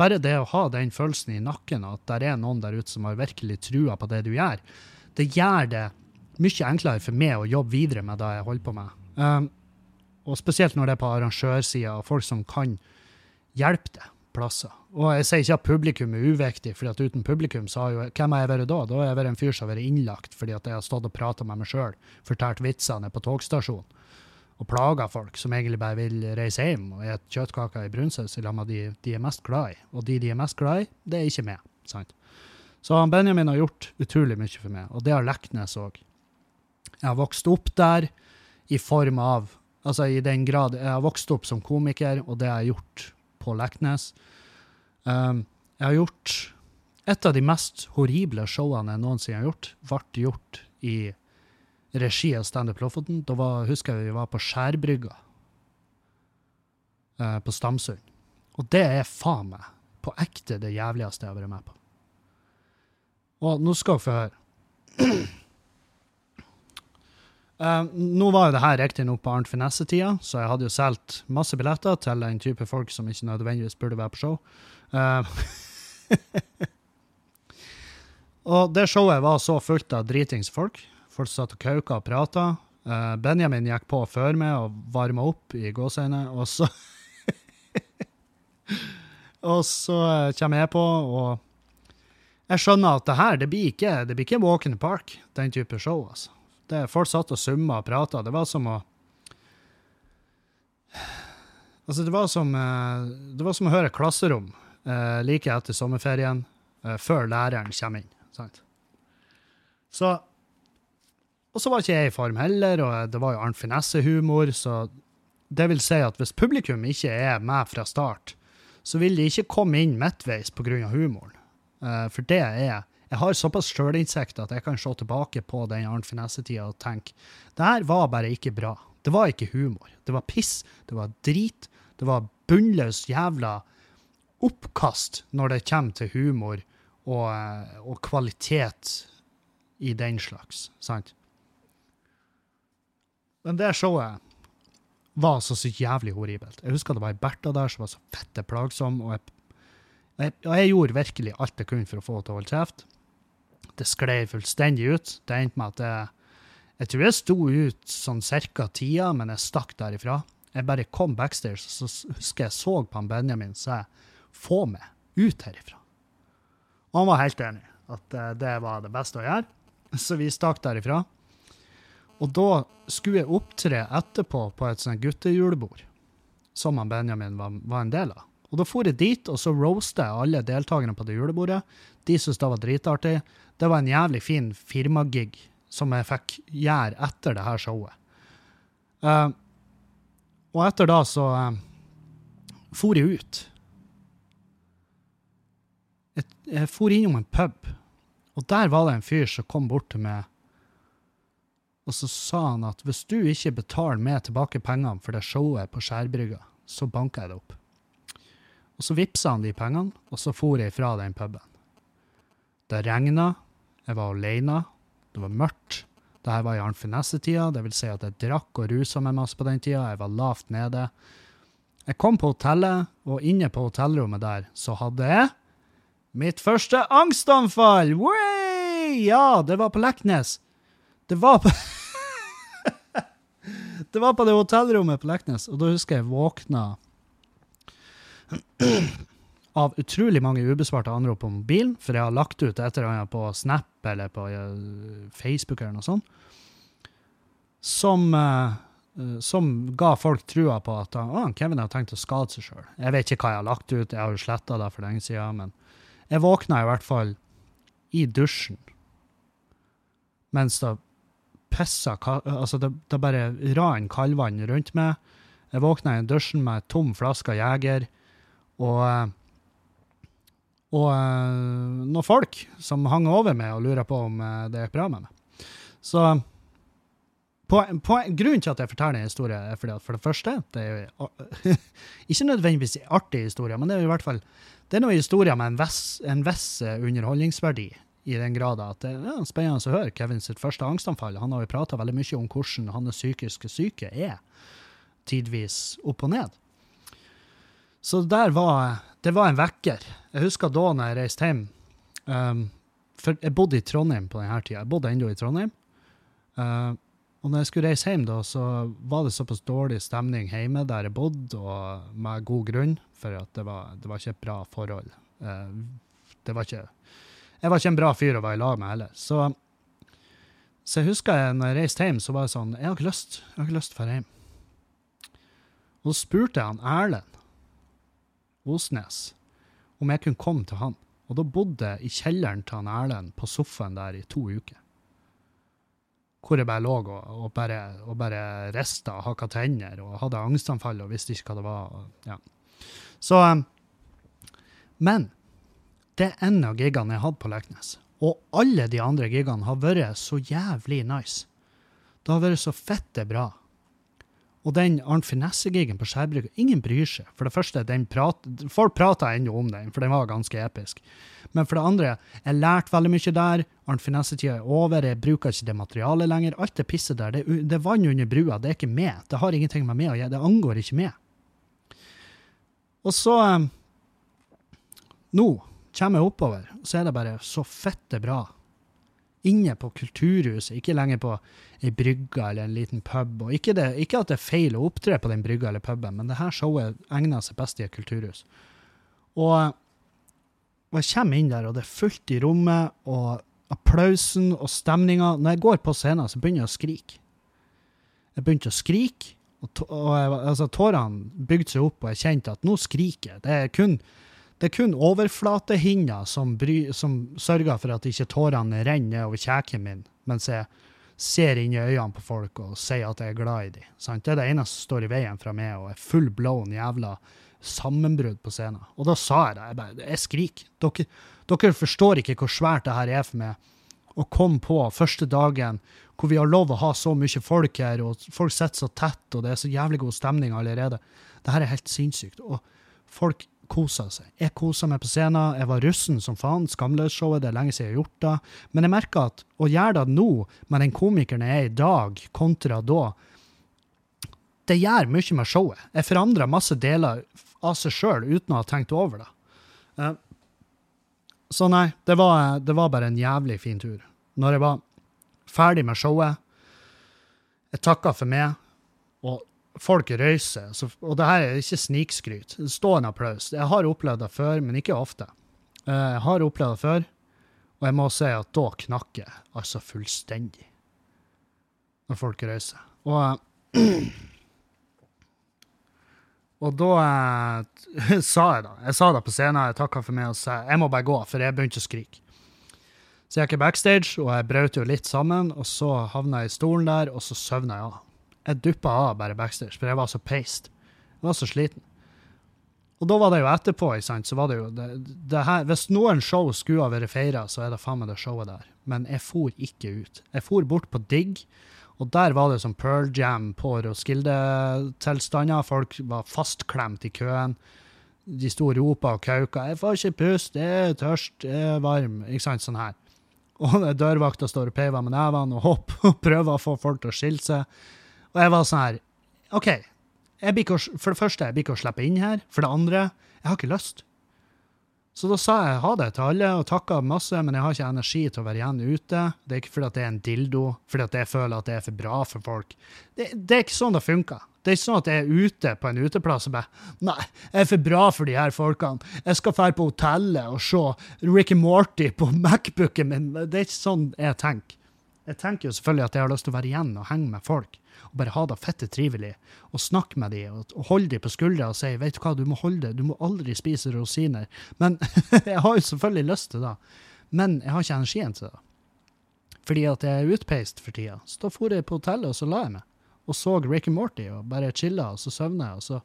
Bare det å ha den følelsen i nakken at det er noen der ute som har virkelig trua på det du gjør, det gjør det mye enklere for meg å jobbe videre med det jeg holder på med. Um, og spesielt når det er på arrangørsida, og folk som kan hjelpe deg plasser. Og jeg sier ikke at publikum er uviktig, for uten publikum så har jo Hvem har jeg vært da? Da har jeg vært en fyr som har vært innlagt fordi at jeg har stått og prata med meg sjøl, fortalt vitsene på togstasjonen og plager folk som egentlig bare vil reise hjem og spise kjøttkaker i brunsaus i lag med de de er mest glad i. Og de de er mest glad i, det er ikke meg. sant? Så han Benjamin har gjort utrolig mye for meg, og det har Leknes òg. Jeg har vokst opp der i form av Altså i den grad Jeg har vokst opp som komiker, og det har jeg gjort på Leknes. Um, jeg har gjort Et av de mest horrible showene jeg noensinne har gjort, ble gjort i regi av Standup Lofoten. Da var, husker jeg vi var på Skjærbrygga eh, på Stamsund. Og det er faen meg på ekte det jævligste jeg har vært med på. Og nå skal dere få høre. Uh, nå var jo det her riktignok på Arnt Finesse-tida, så jeg hadde jo solgt masse billetter til en type folk som ikke nødvendigvis burde være på show. Uh, og det showet var så fullt av dritings folk. Satt og kauka og prata. Eh, Benjamin gikk på før meg og varma opp i gåseøyne, og så Og så eh, kommer jeg på, og jeg skjønner at det her, det blir ikke, det blir ikke Walk in the Park, den type show, altså. Det, folk satt og summa og prata. Det var som å Altså, det var som, eh, det var som å høre klasserom like etter sommerferien, før læreren kommer inn. Sant? Så Og så var ikke jeg i form heller, og det var jo Arnt Finesse-humor, så det vil si at hvis publikum ikke er med fra start, så vil de ikke komme inn midtveis pga. humoren. Uh, for det er Jeg har såpass sjølinnsikt at jeg kan se tilbake på den Arnt Finesse-tida og tenke det her var bare ikke bra. Det var ikke humor. Det var piss. Det var drit. Det var bunnløs jævla oppkast når det kommer til humor og, eh, og kvalitet i den slags, sant? Men det showet var så, sykt jævlig horribelt. Jeg husker det var ei Bertha der som var så fette plagsom, og jeg, jeg, og jeg gjorde virkelig alt jeg kunne for å få henne til å holde kjeft. Det sklei fullstendig ut. Det endte med at jeg, jeg tror jeg sto ut sånn cirka tida, men jeg stakk derifra. Jeg bare kom backstage, og så husker jeg så på han Benjamin, så jeg få meg ut herifra. Og han var helt enig at eh, det var det beste å gjøre, så vi stakk derifra. Og da skulle jeg opptre etterpå på et sånt guttejulebord, som han Benjamin var, var en del av. Og da for jeg dit, og så roasta jeg alle deltakerne på det julebordet. De syntes det var dritartig. Det var en jævlig fin firmagig som jeg fikk gjøre etter det her showet. Uh, og etter da så uh, for jeg ut. Jeg, jeg for innom en pub, og der var det en fyr som kom bort til meg, og så sa han at hvis du ikke betaler meg tilbake pengene for det showet på Skjærbrygga, så banker jeg det opp. Og så vippsa han de pengene, og så for jeg fra den puben. Det regna, jeg var alene, det var mørkt. Dette var i Arnfinesse-tida, det vil si at jeg drakk og rusa meg masse på den tida, jeg var lavt nede. Jeg kom på hotellet, og inne på hotellrommet der så hadde jeg mitt første angstanfall! Way! Ja, det var på Leknes. Det var på Det var på det hotellrommet på Leknes, og da husker jeg våkna av utrolig mange ubesvarte anrop på mobilen, for jeg har lagt ut et eller annet på Snap eller på uh, Facebook eller noe sånt, som, uh, uh, som ga folk trua på at uh, Kevin har tenkt å skade seg sjøl. Jeg vet ikke hva jeg har lagt ut, jeg har jo sletta det for lenge siden, men jeg våkna i hvert fall i dusjen mens det pissa Altså, det, det bare ran kaldvann rundt meg. Jeg våkna i dusjen med tom flaske Jeger og og noen folk som hang over meg og lurer på om uh, det gikk bra med meg. Så på, på, grunnen til at jeg forteller en historie, er fordi at for det første det er jo, Ikke nødvendigvis en artig historie, men det er jo i hvert fall det er noen historier med en viss, en viss underholdningsverdi. I den grad at det er spennende å høre Kevin sitt første angstanfall. Han har jo prata veldig mye om hvordan hans psykiske syke er. Tidvis opp og ned. Så der var, det var en vekker. Jeg husker da når jeg reiste hjem um, For jeg bodde i Trondheim på denne tida. Jeg bodde ennå i Trondheim. Uh, og når jeg skulle reise hjem, da, så var det såpass dårlig stemning hjemme der jeg bodde, og med god grunn, for at det var, det var ikke et bra forhold. Uh, det var ikke Jeg var ikke en bra fyr å være i lag med heller. Så, så jeg husker jeg, når jeg reiste hjem, så var jeg sånn Jeg har ikke lyst jeg har ikke lyst til å dra hjem. Og så spurte jeg han Erlend Osnes om jeg kunne komme til han. Og da bodde jeg i kjelleren til han Erlend på sofaen der i to uker. Hvor jeg bare lå og, og bare, og bare rista og hakka tenner og hadde angstanfall og visste ikke hva det var. Ja. Så Men det er en av gigene jeg hadde på Leknes. Og alle de andre gigene har vært så jævlig nice. Det har vært så fette bra. Og den Arnt Finesse-gigen på Skjærbrygga, ingen bryr seg. For det første, prat, folk prater ennå om den, for den var ganske episk. Men for det andre, jeg lærte veldig mye der. Arnt Finesse-tida er over, jeg bruker ikke det materialet lenger. Alt det pisset der, det, det er vann under brua, det er ikke med. Det har ingenting med meg å gjøre, det angår ikke meg. Og så um, Nå, kommer jeg oppover, så er det bare så fette bra. Inne på Kulturhuset, ikke lenger på ei brygge eller en liten pub. Og ikke, det, ikke at det er feil å opptre på den brygga eller puben, men det her showet egner seg best i et kulturhus. Og, og jeg kommer inn der, og det er fullt i rommet, og applausen og stemninga Når jeg går på scenen, så begynner jeg å skrike. Jeg begynte å skrike, og, og altså, tårene bygde seg opp, og jeg kjente at nå skriker jeg. Det er kun, det er kun overflatehinna som, som sørger for at ikke tårene renner over kjeken min, mens jeg ser inn i øynene på folk og sier at jeg er glad i dem. Sant? Det er det eneste som står i veien fra meg, og er full blown jævla sammenbrudd på scenen. Og da sa jeg det. Jeg bare Jeg skriker. Dere, dere forstår ikke hvor svært det her er for meg å komme på første dagen hvor vi har lov å ha så mye folk her, og folk sitter så tett, og det er så jævlig god stemning allerede. Det her er helt sinnssykt. Og folk koser seg. Jeg kosa meg på scenen. Jeg var russen som faen. Skamløs-showet, det er lenge siden jeg har gjort det. Men jeg merker at å gjøre det nå, med den komikeren jeg er i dag, kontra da, det gjør mye med showet. Jeg forandrer masse deler av seg sjøl uten å ha tenkt over det. Eh, Så nei, det var, det var bare en jævlig fin tur. Når jeg var ferdig med showet, jeg takka for meg, og folk røyser. Og det her er ikke snikskryt. Det står en applaus. Jeg har opplevd det før, men ikke ofte. Eh, Jeg har opplevd det før, og jeg må si at da knakk jeg altså fullstendig. Når folk røyser. Og Og da eh, sa jeg da, jeg sa det på scenen, jeg takka for meg og sa jeg må bare gå, for jeg begynte å skrike. Så jeg gikk backstage, og jeg brøt jo litt sammen, og så havna jeg i stolen der, og så søvna jeg av. Jeg duppa av bare backstage, for jeg var så peist. Jeg var så sliten. Og da var det jo etterpå, ikke sant, så var det jo det, det her, Hvis noen show skulle ha vært feira, så er det faen meg det showet der. Men jeg for ikke ut. Jeg for bort på Digg, og der var det som Pearl Jam på Roskilde-tilstander. Folk var fastklemt i køen. De sto og ropa og kauka. 'Jeg får ikke puste, jeg er tørst, jeg er varm.' Ikke sant, sånn her. Og dørvakta står og peiver med nevene og hopper og prøver å få folk til å skille seg. Og jeg var sånn her OK, å- for det første, jeg blir ikke å slippe inn her. For det andre, jeg har ikke lyst. Så da sa jeg ha det til alle og takka masse, men jeg har ikke energi til å være igjen ute. Det er ikke fordi at det er en dildo, fordi at jeg føler at det er for bra for folk. Det, det er ikke sånn det funker. Det er ikke sånn at jeg er ute på en uteplass og bare Nei, jeg er for bra for de her folkene. Jeg skal dra på hotellet og se Ricky Morty på Macbooken min. Det er ikke sånn jeg tenker. Jeg tenker jo selvfølgelig at jeg har lyst til å være igjen og henge med folk. Og bare ha det fette trivelig. Og snakke med dem og, og holde dem på skuldra og si vet du hva, du må holde det, du må aldri spise rosiner. Men jeg har jo selvfølgelig lyst til det. Men jeg har ikke energien til det. Fordi at jeg er utpeist for tida. Så da for jeg på hotellet, og så la jeg meg. Og så Ricky Morty og bare chilla, og så sovna jeg. Og så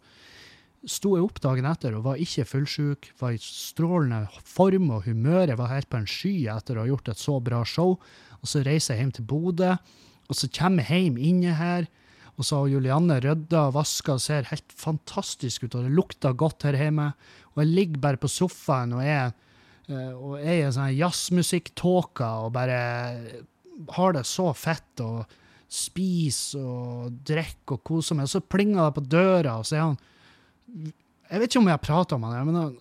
sto jeg opp dagen etter og var ikke fullsjuk, var i strålende form og humør. Jeg var helt på en sky etter å ha gjort et så bra show. Og så reiser jeg hjem til Bodø, og så kommer jeg hjem inne her. Og så har Julianne rydda og vaska og ser helt fantastisk ut, og det lukter godt her hjemme. Og jeg ligger bare på sofaen og er, eh, og er i en sånn jazzmusikktåke og bare har det så fett og spiser og drikker og koser meg. Og så plinger det på døra, og så er han Jeg vet ikke om jeg har prata om han, men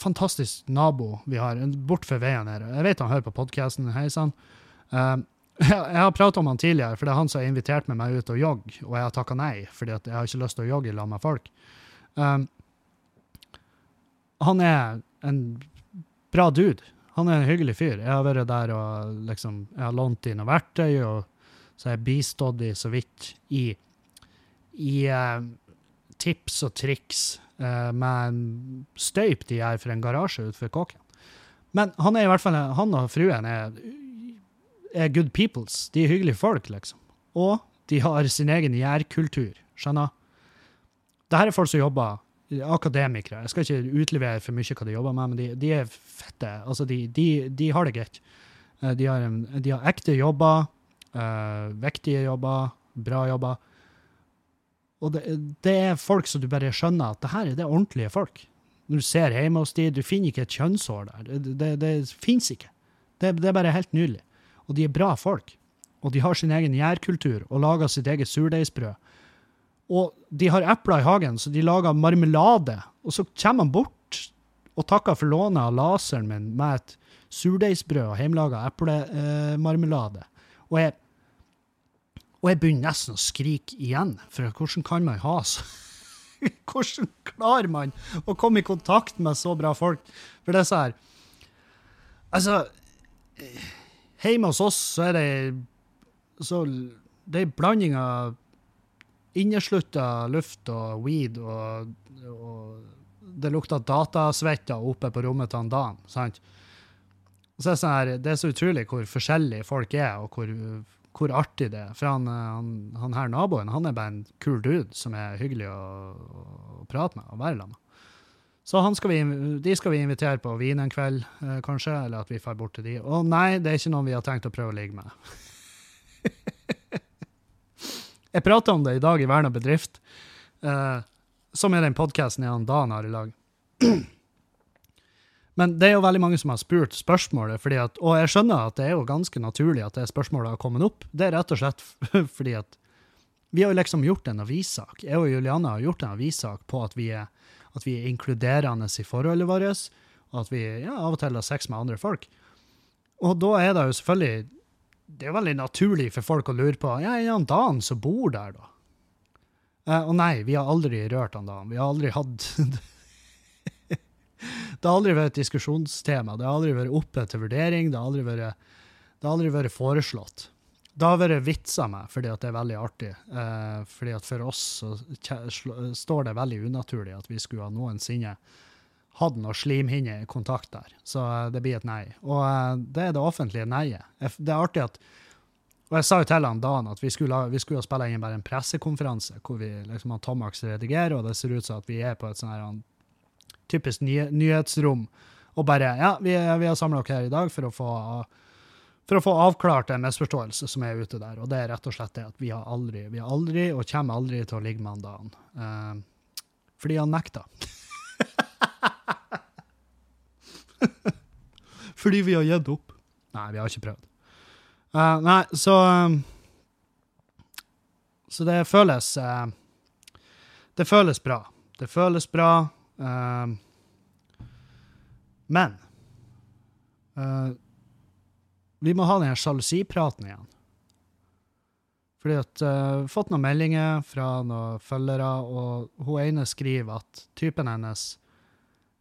fantastisk nabo vi har, bortfor veien her. Jeg vet han hører på podkasten. Hei sann. Um, jeg, har prata om han tidligere, for det er han som har invitert meg ut og jogge, og jeg har takka nei, fordi jeg har ikke lyst til å jogge sammen med folk. Um, han er en bra dude. Han er en hyggelig fyr. Jeg har vært der og liksom, jeg har lånt inn noe verktøy, og så har jeg bistått dem så vidt i, i uh, tips og triks uh, med en støyp de gjør for en garasje utenfor kåken. Men han er i hvert fall, han og fruen er, er good peoples. De er hyggelige folk, liksom. Og de har sin egen gjærkultur. Skjønner? Dette er folk som jobber akademikere. Jeg skal ikke utlevere for mye hva de jobber med, men de, de er fette. Altså, de, de, de har det greit. Eh, De har, de har ekte jobber, eh, viktige jobber, bra jobber. Og det, det er folk som du bare skjønner at det her er det ordentlige folk. Når du ser hjemme hos de, du finner ikke et kjønnshår der. Det, det, det fins ikke. Det, det er bare helt nydelig. Og de er bra folk. Og de har sin egen gjærkultur og lager sitt eget surdeigsbrød. Og de har epler i hagen, så de lager marmelade. Og så kommer han bort og takker for lånet av laseren min med et surdeigsbrød og hjemmelaga eplemarmelade. og jeg og jeg begynner nesten å skrike igjen, for hvordan kan man ha så Hvordan klarer man å komme i kontakt med så bra folk? For det er så her Altså Hjemme hos oss så er det så det er blanding av inneslutta luft og weed, og, og det lukter datasvette oppe på rommet til Dan. sant? Så er det, sånn her, det er så utrolig hvor forskjellige folk er, og hvor, hvor artig det er. For han, han, han, her naboen han er bare en kul dude som er hyggelig å, å prate med og være sammen med. Så skal vi, de skal vi invitere på vin en kveld, eh, kanskje, eller at vi drar bort til de. Og nei, det er ikke noen vi har tenkt å prøve å ligge med. Jeg prata om det i dag i Verna bedrift, uh, som er den podkasten Dan har i lag. Men det er jo veldig mange som har spurt spørsmålet, at, og jeg skjønner at det er jo ganske naturlig at det spørsmålet har kommet opp. Det er rett og slett fordi at vi har jo liksom gjort en avissak. Jeg og Juliane har gjort en avissak på at vi er, at vi er inkluderende i forholdet vårt, og at vi ja, av og til har sex med andre folk. Og da er det jo selvfølgelig det er veldig naturlig for folk å lure på ja, er han Dan som bor der, da? Eh, og nei, vi har aldri rørt han Dan. Vi har aldri hatt Det har aldri vært et diskusjonstema. Det har aldri vært oppe til vurdering. Det har aldri vært, det har aldri vært foreslått. Det har vært vitsa med, fordi at det er veldig artig. Eh, fordi at for oss så står det veldig unaturlig at vi skulle ha noensinne hadde noe slimhinnekontakt der. Så eh, det blir et nei. Og eh, det er det offentlige nei-et. Det er artig at Og jeg sa jo til han dagen at vi skulle, vi skulle spille inn bare en pressekonferanse hvor vi liksom han Tomax redigerer, og det ser ut som at vi er på et sånn her typisk ny, nyhetsrom. Og bare Ja, vi, vi har samla dere her i dag for å få for å få avklart en misforståelse som er ute der. Og det er rett og slett det at vi har aldri, vi har aldri og kommer aldri til å ligge med han dagen. Uh, fordi han nekta. Fordi vi har gitt opp. Nei, vi har ikke prøvd. Uh, nei, så um, Så det føles uh, Det føles bra. Det føles bra. Men vi må ha den sjalusipraten igjen. Fordi at uh, fått noen meldinger fra noen følgere, og hun ene skriver at typen hennes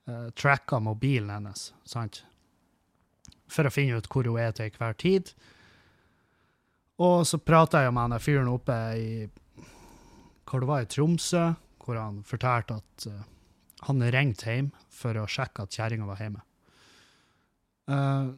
uh, tracka mobilen hennes, sant? For å finne ut hvor hun er til hver tid. Og så prata jeg med han fyren oppe i hvor det var i Tromsø, hvor han fortalte at uh, han ringte hjem for å sjekke at kjerringa var hjemme. Uh,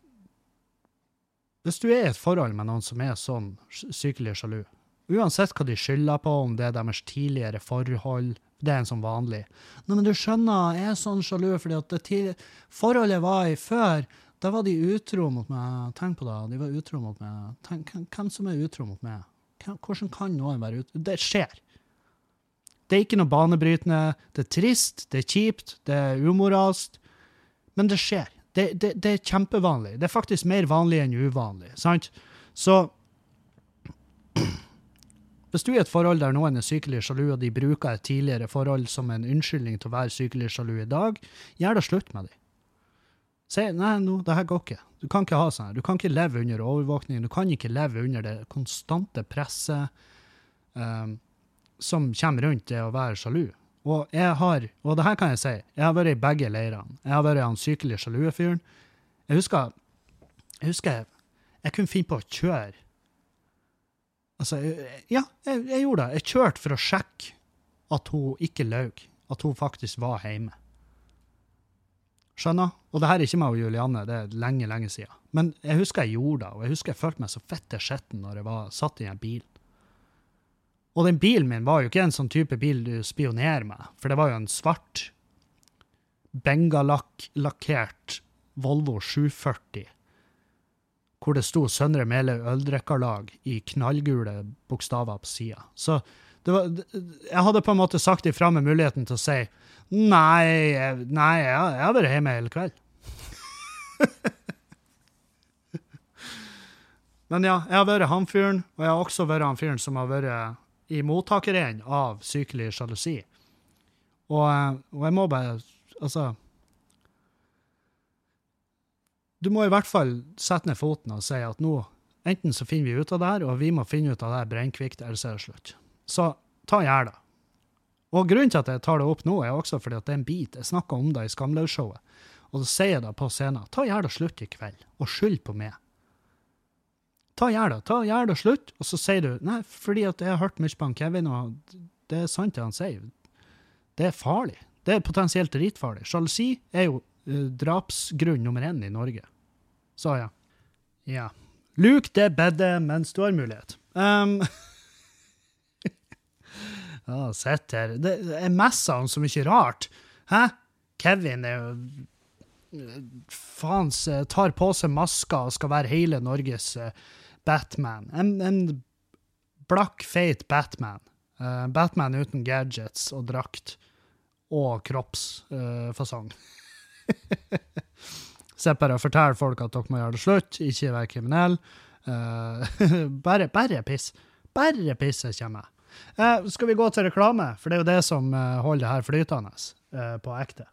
hvis du er i et forhold med noen som er sånn sykelig sjalu, uansett hva de skylder på, om det er deres tidligere forhold, det er en sånn vanlig. Nei, men du skjønner, jeg er sånn sjalu fordi at til, forholdet jeg var i før, da var de utro mot meg. Tenk på det, de var utro mot meg. Tenk, hvem som er utro mot meg? Hvordan kan noen være utro? Det skjer. Det er ikke noe banebrytende. Det er trist, det er kjipt, det er umoralsk. Men det skjer. Det, det, det, er kjempevanlig. Det er faktisk mer vanlig enn uvanlig. sant? Så hvis du er i et forhold der noen er sykelig sjalu, og de bruker et tidligere forhold som en unnskyldning til å være sykelig sjalu i dag, gjør det slutt med dem. Si nei, no, det her går ikke. Du kan ikke ha sånn her. Du kan ikke leve under overvåkning. Du kan ikke leve under det konstante presset um, som kommer rundt det å være sjalu. Og jeg har, og det her kan jeg si, jeg har vært i begge leirene. Jeg har vært han sykelig sjalue fyren. Jeg husker jeg, husker jeg, jeg kunne finne på å kjøre Altså, ja, jeg, jeg, gjorde det. Jeg kjørte for å sjekke at hun ikke løy. At hun faktisk var hjemme. Skjønner? Og det her er ikke meg og Julianne, det er lenge, lenge siden. Men jeg husker jeg gjorde det, og jeg husker jeg følte meg så fette skitten når jeg var satt i en bil. Og den bilen min var jo ikke en sånn type bil du spionerer med, for det var jo en svart, bengalakkert Volvo 740 hvor det sto Søndre Meløy Øldrikkarlag i knallgule bokstaver på sida. Så var, jeg hadde på en måte sagt ifra med muligheten til å si nei, nei jeg har vært hjemme hele kveld. Men ja, jeg har vært han fyren, og jeg har også vært han fyren som har vært i mottakeren av sykelig sjalusi. Og, og jeg må bare Altså du må i hvert fall sette ned foten og si at nå enten så finner vi ut av det her, og vi må finne ut av det her brennkvikt, eller så er det slutt. Så ta gjør det. Og grunnen til at jeg tar det opp nå, er også fordi at det er en bit. Jeg snakka om det i Skamløs-showet. Og så sier jeg det på scenen. Ta gjør det slutt i kveld, og skyld på meg. Ta det. Ta det slutt, og så sier du nei, fordi at jeg har hørt mye på han Kevin, og det er sant det han sier. Det er farlig. Det er potensielt dritfarlig. Sjalusi er jo uh, drapsgrunn nummer én i Norge. Så ja. Ja. Luk det bedet mens du har mulighet. Um, ja, Sitt her. Det er messa om så mye rart. Hæ? Kevin er jo Faen, tar på seg maska og skal være hele Norges uh, Batman. En, en blakk, feit Batman. Uh, Batman uten gadgets og drakt og kroppsfasong. Uh, Sitt bare og fortell folk at dere må gjøre det slutt, ikke være kriminell. Uh, bare, bare piss. Bare pisset kommer. Uh, skal vi gå til reklame, for det er jo det som holder det her flytende på ekte.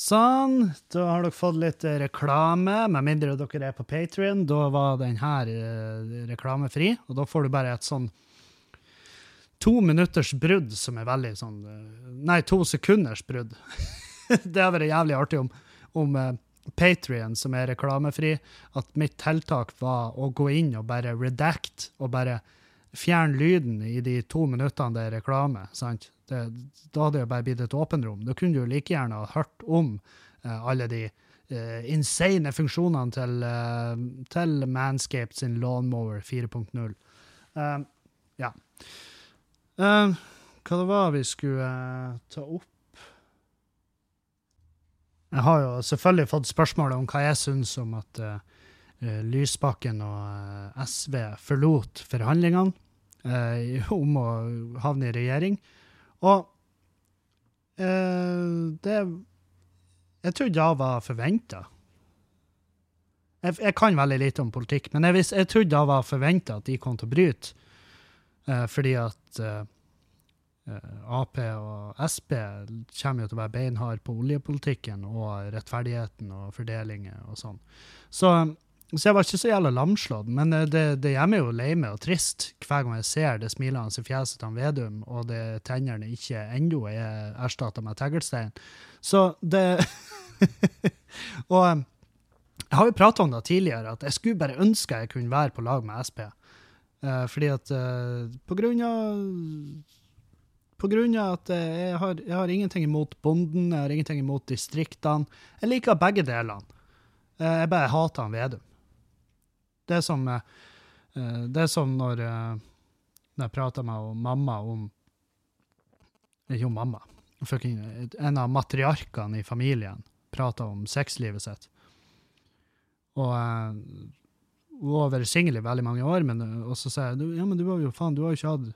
Sånn, da har dere fått litt reklame, med mindre dere er på Patrion. Da var den her reklamefri, og da får du bare et sånn to minutters brudd som er veldig sånn Nei, to sekunders brudd. det hadde vært jævlig artig om om eh, Patrion, som er reklamefri, at mitt tiltak var å gå inn og bare redact, og bare fjerne lyden i de to minuttene det er reklame. sant? Det, da hadde det bare blitt et åpenrom. Da kunne du like gjerne ha hørt om uh, alle de uh, insane funksjonene til, uh, til Manscaped sin Lawnmower 4.0. ja. hva det var vi skulle ta opp? Jeg har jo selvfølgelig fått spørsmål om hva jeg syns om at uh, Lysbakken og uh, SV forlot forhandlingene uh, om å havne i regjering. Og det Jeg trodde det var forventa. Jeg, jeg, kan veldig lite om politikk, men jeg, jeg trodde det var forventa at de kom til å bryte, fordi at Eh, Ap og Sp kommer jo til å være beinhard på oljepolitikken og rettferdigheten og fordelinger og sånn. Så, så, jeg var ikke så jævla lamslått, men eh, det, det gjør meg jo lei meg og trist hver gang jeg ser det smilende fjeset til Vedum, og det tennene ikke ennå er erstatta med teglstein. Så det Og eh, jeg har jo prata om det tidligere, at jeg skulle bare ønske jeg kunne være på lag med Sp. fordi at på grunn av på grunn av at jeg har, jeg har, ingenting imot bonden, jeg har ingenting imot distriktene. Jeg liker begge delene. Eh, jeg bare hater han Vedum. Det er som, eh, det er som når, eh, når jeg prater med mamma om Ikke om mamma. En av matriarkene i familien prater om sexlivet sitt. Og hun har vært singel i veldig mange år, men, og så sier jeg ja, men du har jo faen, du har jo ikke hatt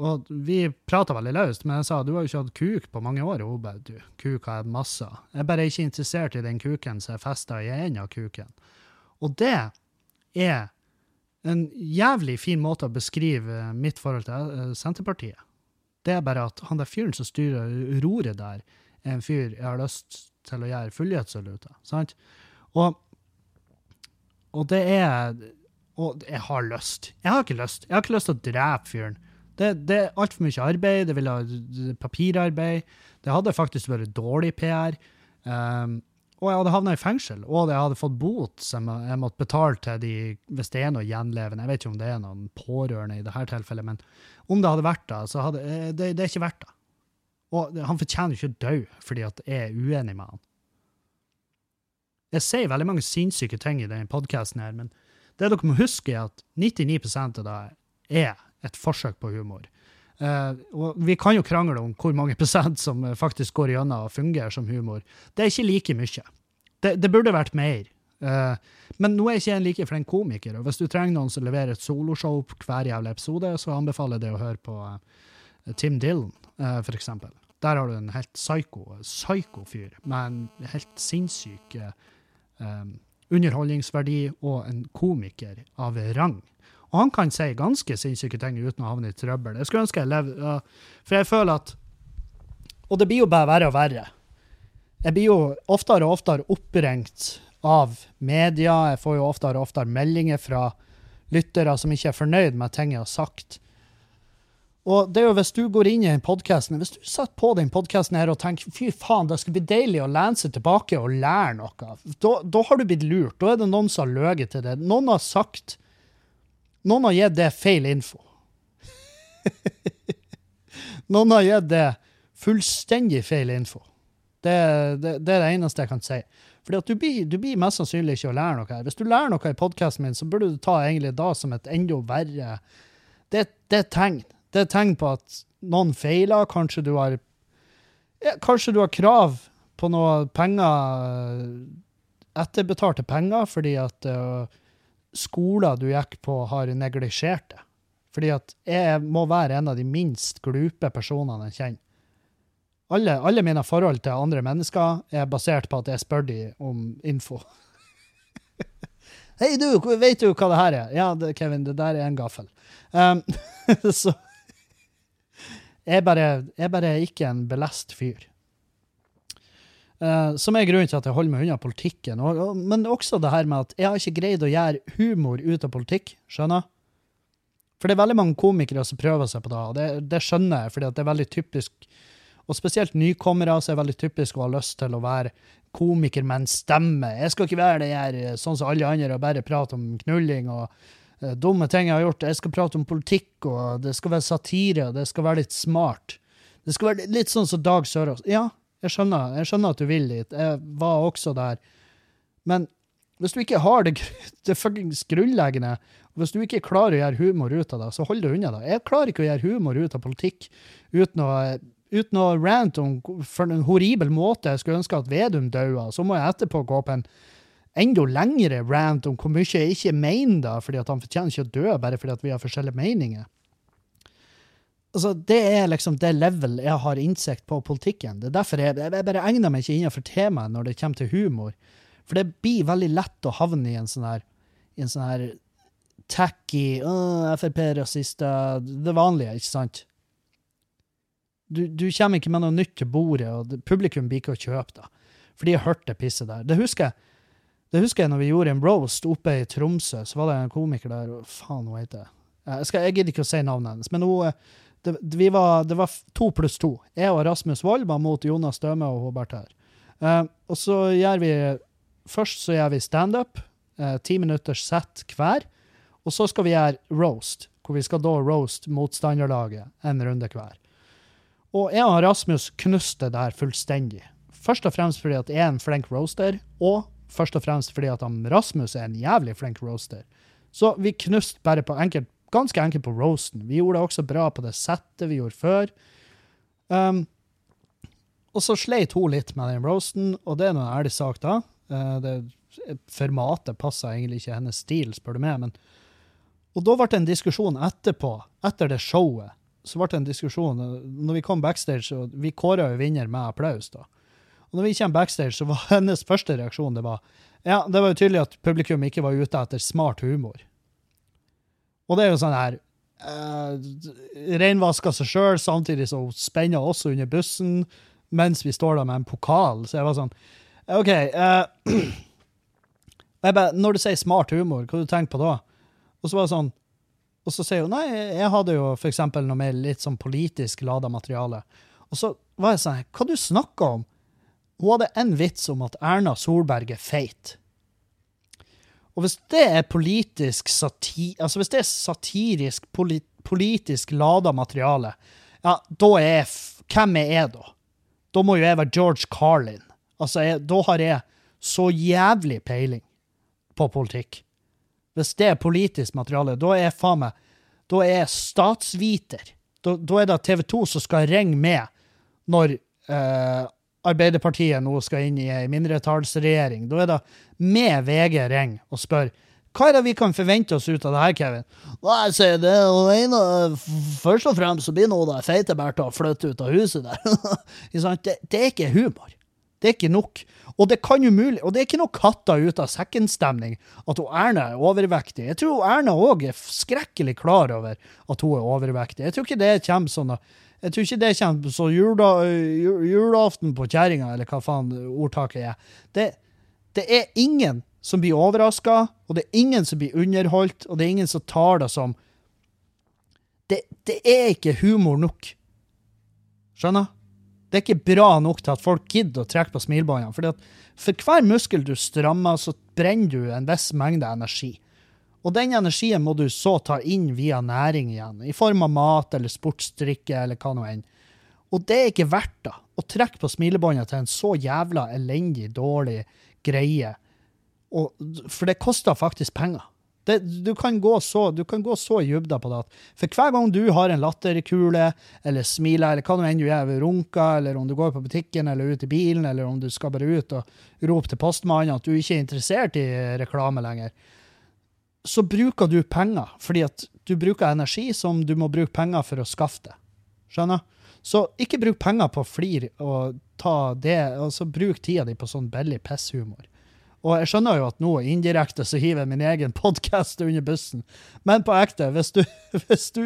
og vi prata veldig løst, men jeg sa du har jo ikke hatt kuk på mange år. Og hun bare du, kuk har jeg masse Jeg er bare ikke interessert i den kuken som er festa i enden av kuken. Og det er en jævlig fin måte å beskrive mitt forhold til eh, Senterpartiet. Det er bare at han der fyren som styrer roret der, er en fyr jeg har lyst til å gjøre fullhetssaluter. Sant? Og, og det er Og jeg har lyst. Jeg har ikke lyst. Jeg har ikke lyst til å drepe fyren. Det, det er altfor mye arbeid, det vil ha papirarbeid. Det hadde faktisk vært dårlig PR. Um, og jeg hadde havna i fengsel, og jeg hadde fått bot som jeg måtte betale til de hvis det er noe gjenlevende. Jeg vet ikke om det er noen pårørende i dette tilfellet, men om det hadde vært det, så hadde eh, det, det er ikke verdt det. Og han fortjener ikke å dø fordi at jeg er uenig med han. Jeg sier veldig mange sinnssyke ting i denne podkasten, men det dere må huske, er at 99 av det er et forsøk på humor. Uh, og vi kan jo krangle om hvor mange prosent som faktisk går gjennom og fungerer som humor. Det er ikke like mye. Det, det burde vært mer. Uh, men nå er ikke en like flink komiker, og hvis du trenger noen som leverer et soloshow hver jævla episode, så anbefaler jeg deg å høre på uh, Tim Dylan, for eksempel. Der har du en helt psyko, psyko fyr med en helt sinnssyk underholdningsverdi og en komiker av rang. Og han kan si ganske sinnssyke ting uten å havne i trøbbel. Jeg skulle ønske jeg levde For jeg føler at Og det blir jo bare verre og verre. Jeg blir jo oftere og oftere oppringt av media. Jeg får jo oftere og oftere meldinger fra lyttere som ikke er fornøyd med ting jeg har sagt. Og det er jo hvis du går inn i den podkasten, hvis du setter på den podkasten her og tenker fy faen, det skal bli deilig å lene seg tilbake og lære noe, da, da har du blitt lurt. Da er det noen som har løyet til det. Noen har sagt Noen har gitt det feil info. noen har gitt det fullstendig feil info. Det, det, det er det eneste jeg kan si. Fordi at du blir, du blir mest sannsynlig ikke å lære noe her. Hvis du lærer noe i podkasten min, så burde du ta egentlig da som et enda verre Det, det er tegn. Det er tegn på at noen feiler. Kanskje du har ja, Kanskje du har krav på noe penger Etterbetalte penger fordi at uh, skoler du gikk på, har neglisjert det. Fordi at jeg må være en av de minst glupe personene jeg kjenner. Alle, alle mine forhold til andre mennesker er basert på at jeg spør dem om info. Hei, du, vet du hva det her er? Ja, det, Kevin, det der er en gaffel. Um, så jeg bare, jeg bare er ikke en belest fyr. Uh, som er grunnen til at jeg holder meg unna politikken. Og, og, men også det her med at jeg har ikke greid å gjøre humor ut av politikk. Skjønner? For det er veldig mange komikere som prøver seg på det, og det, det skjønner jeg, fordi det er veldig typisk. Og spesielt nykommere så er veldig typisk å ha lyst til å være komiker med en stemme. Jeg skal ikke være det her eh, sånn som alle andre og bare prate om knulling og uh, dumme ting jeg har gjort. Jeg skal prate om politikk, og det skal være satire, og det skal være litt smart. Det skal være litt sånn som Dag Sørås. Ja, jeg skjønner, jeg skjønner at du vil dit. Jeg var også der. Men hvis du ikke har det, det fuckings grunnleggende, hvis du ikke klarer å gjøre humor ut av det, så hold deg unna det. Jeg klarer ikke å gjøre humor ut av politikk uten å, uten å rante om for en horribel måte jeg skulle ønske at Vedum daua. Så må jeg etterpå gå på en enda lengre rant om hvor mye jeg ikke mener det, fordi at han fortjener ikke å dø bare fordi at vi har forskjellige meninger. Altså, det er liksom det level jeg har innsikt på politikken. Det er derfor jeg, jeg bare egner meg ikke innenfor temaet når det kommer til humor. For det blir veldig lett å havne i en sånn her, i en sånn her tacky Frp-rasister Det vanlige, ikke sant? Du, du, kommer ikke med noe nytt til bordet, og publikum blir ikke å kjøpe det. For de har hørt det pisset der. Det husker jeg det husker jeg når vi gjorde en roast oppe i Tromsø. Så var det en komiker der, og faen, hun heter? Jeg, jeg gidder ikke å si navnet hennes, men hun det, vi var, det var to pluss to. Jeg og Rasmus Wold var mot Jonas Støme og Hobart her. Uh, og så gjør vi Først så gjør vi standup, uh, ti minutters sett hver. Og så skal vi gjøre roast, hvor vi skal da roast motstanderlaget en runde hver. Og jeg og Rasmus knuste det her fullstendig. Først og fremst fordi at jeg er en flink roaster, og først og fremst fordi at Rasmus er en jævlig flink roaster. Så vi knuste bare på enkelt ganske enkelt på roasten. Vi gjorde det også bra på det settet vi gjorde før. Um, og så sleit hun litt med den roasten, og det er noe ærlig sak, da. Uh, det, formatet passa egentlig ikke hennes stil, spør du meg. Men, og da ble det en diskusjon etterpå, etter det showet. Så ble det en diskusjon når vi kom backstage, og vi kåra jo vinner med applaus. da. Og når vi kommer backstage, så var hennes første reaksjon det var ja, det var jo tydelig at publikum ikke var ute etter smart humor. Og det er jo sånn her uh, Renvasker seg sjøl, samtidig så spenner også under bussen mens vi står der med en pokal. Så jeg var sånn OK. Uh, bare, når du sier smart humor, hva du tenker på da? Og så var det sånn og så sier hun nei, jeg hadde jo for eksempel noe mer litt sånn politisk lada materiale. Og så var jeg sånn Hva du snakker om? Hun hadde en vits om at Erna Solberg er feit. Og hvis det er politisk sati altså hvis det er satirisk, polit politisk lada materiale, ja, da er jeg Hvem er jeg, da? Da må jo jeg være George Carlin. Altså, jeg, da har jeg så jævlig peiling på politikk. Hvis det er politisk materiale, da er jeg faen meg Da er jeg statsviter. Da, da er det TV 2 som skal ringe med når eh, Arbeiderpartiet nå skal inn i ei mindretallsregjering. Da er det med VG ring og spør hva er det vi kan forvente oss ut av det her, Kevin? Nei, sier det ene, Først og fremst så blir nå det feite Bertha flytte ut av huset der. det, det, er ikke humor. Det er ikke nok. Og det kan umulig, og det er ikke noe katta ut av sekken-stemning at hun Erna er overvektig. Jeg tror Erna òg er skrekkelig klar over at hun er overvektig. Jeg tror ikke det kommer sånn jeg tror ikke det kommer så jula, julaften på kjerringa, eller hva faen ordtaket er. Det, det er ingen som blir overraska, og det er ingen som blir underholdt, og det er ingen som tar det som Det, det er ikke humor nok. Skjønner? Det er ikke bra nok til at folk gidder å trekke på smilebåndene. For hver muskel du strammer, så brenner du en viss mengde energi. Og den energien må du så ta inn via næring igjen, i form av mat eller sportsdrikke eller hva nå enn. Og det er ikke verdt det, å trekke på smilebåndet til en så jævla elendig, dårlig greie. Og, for det koster faktisk penger. Det, du, kan gå så, du kan gå så i på det at for hver gang du har en latterkule, eller smiler, eller hva nå enn du gjør, runker, eller om du går på butikken eller ut i bilen, eller om du skal bare ut og rope til postmannen at du ikke er interessert i reklame lenger, så bruker du penger, fordi at du bruker energi som du må bruke penger for å skaffe det. Skjønner? Så ikke bruk penger på flir og ta det, altså bruk tida di på sånn billig pisshumor. Og jeg skjønner jo at nå indirekte så hiver jeg min egen podkast under bussen, men på ekte, hvis du, hvis du,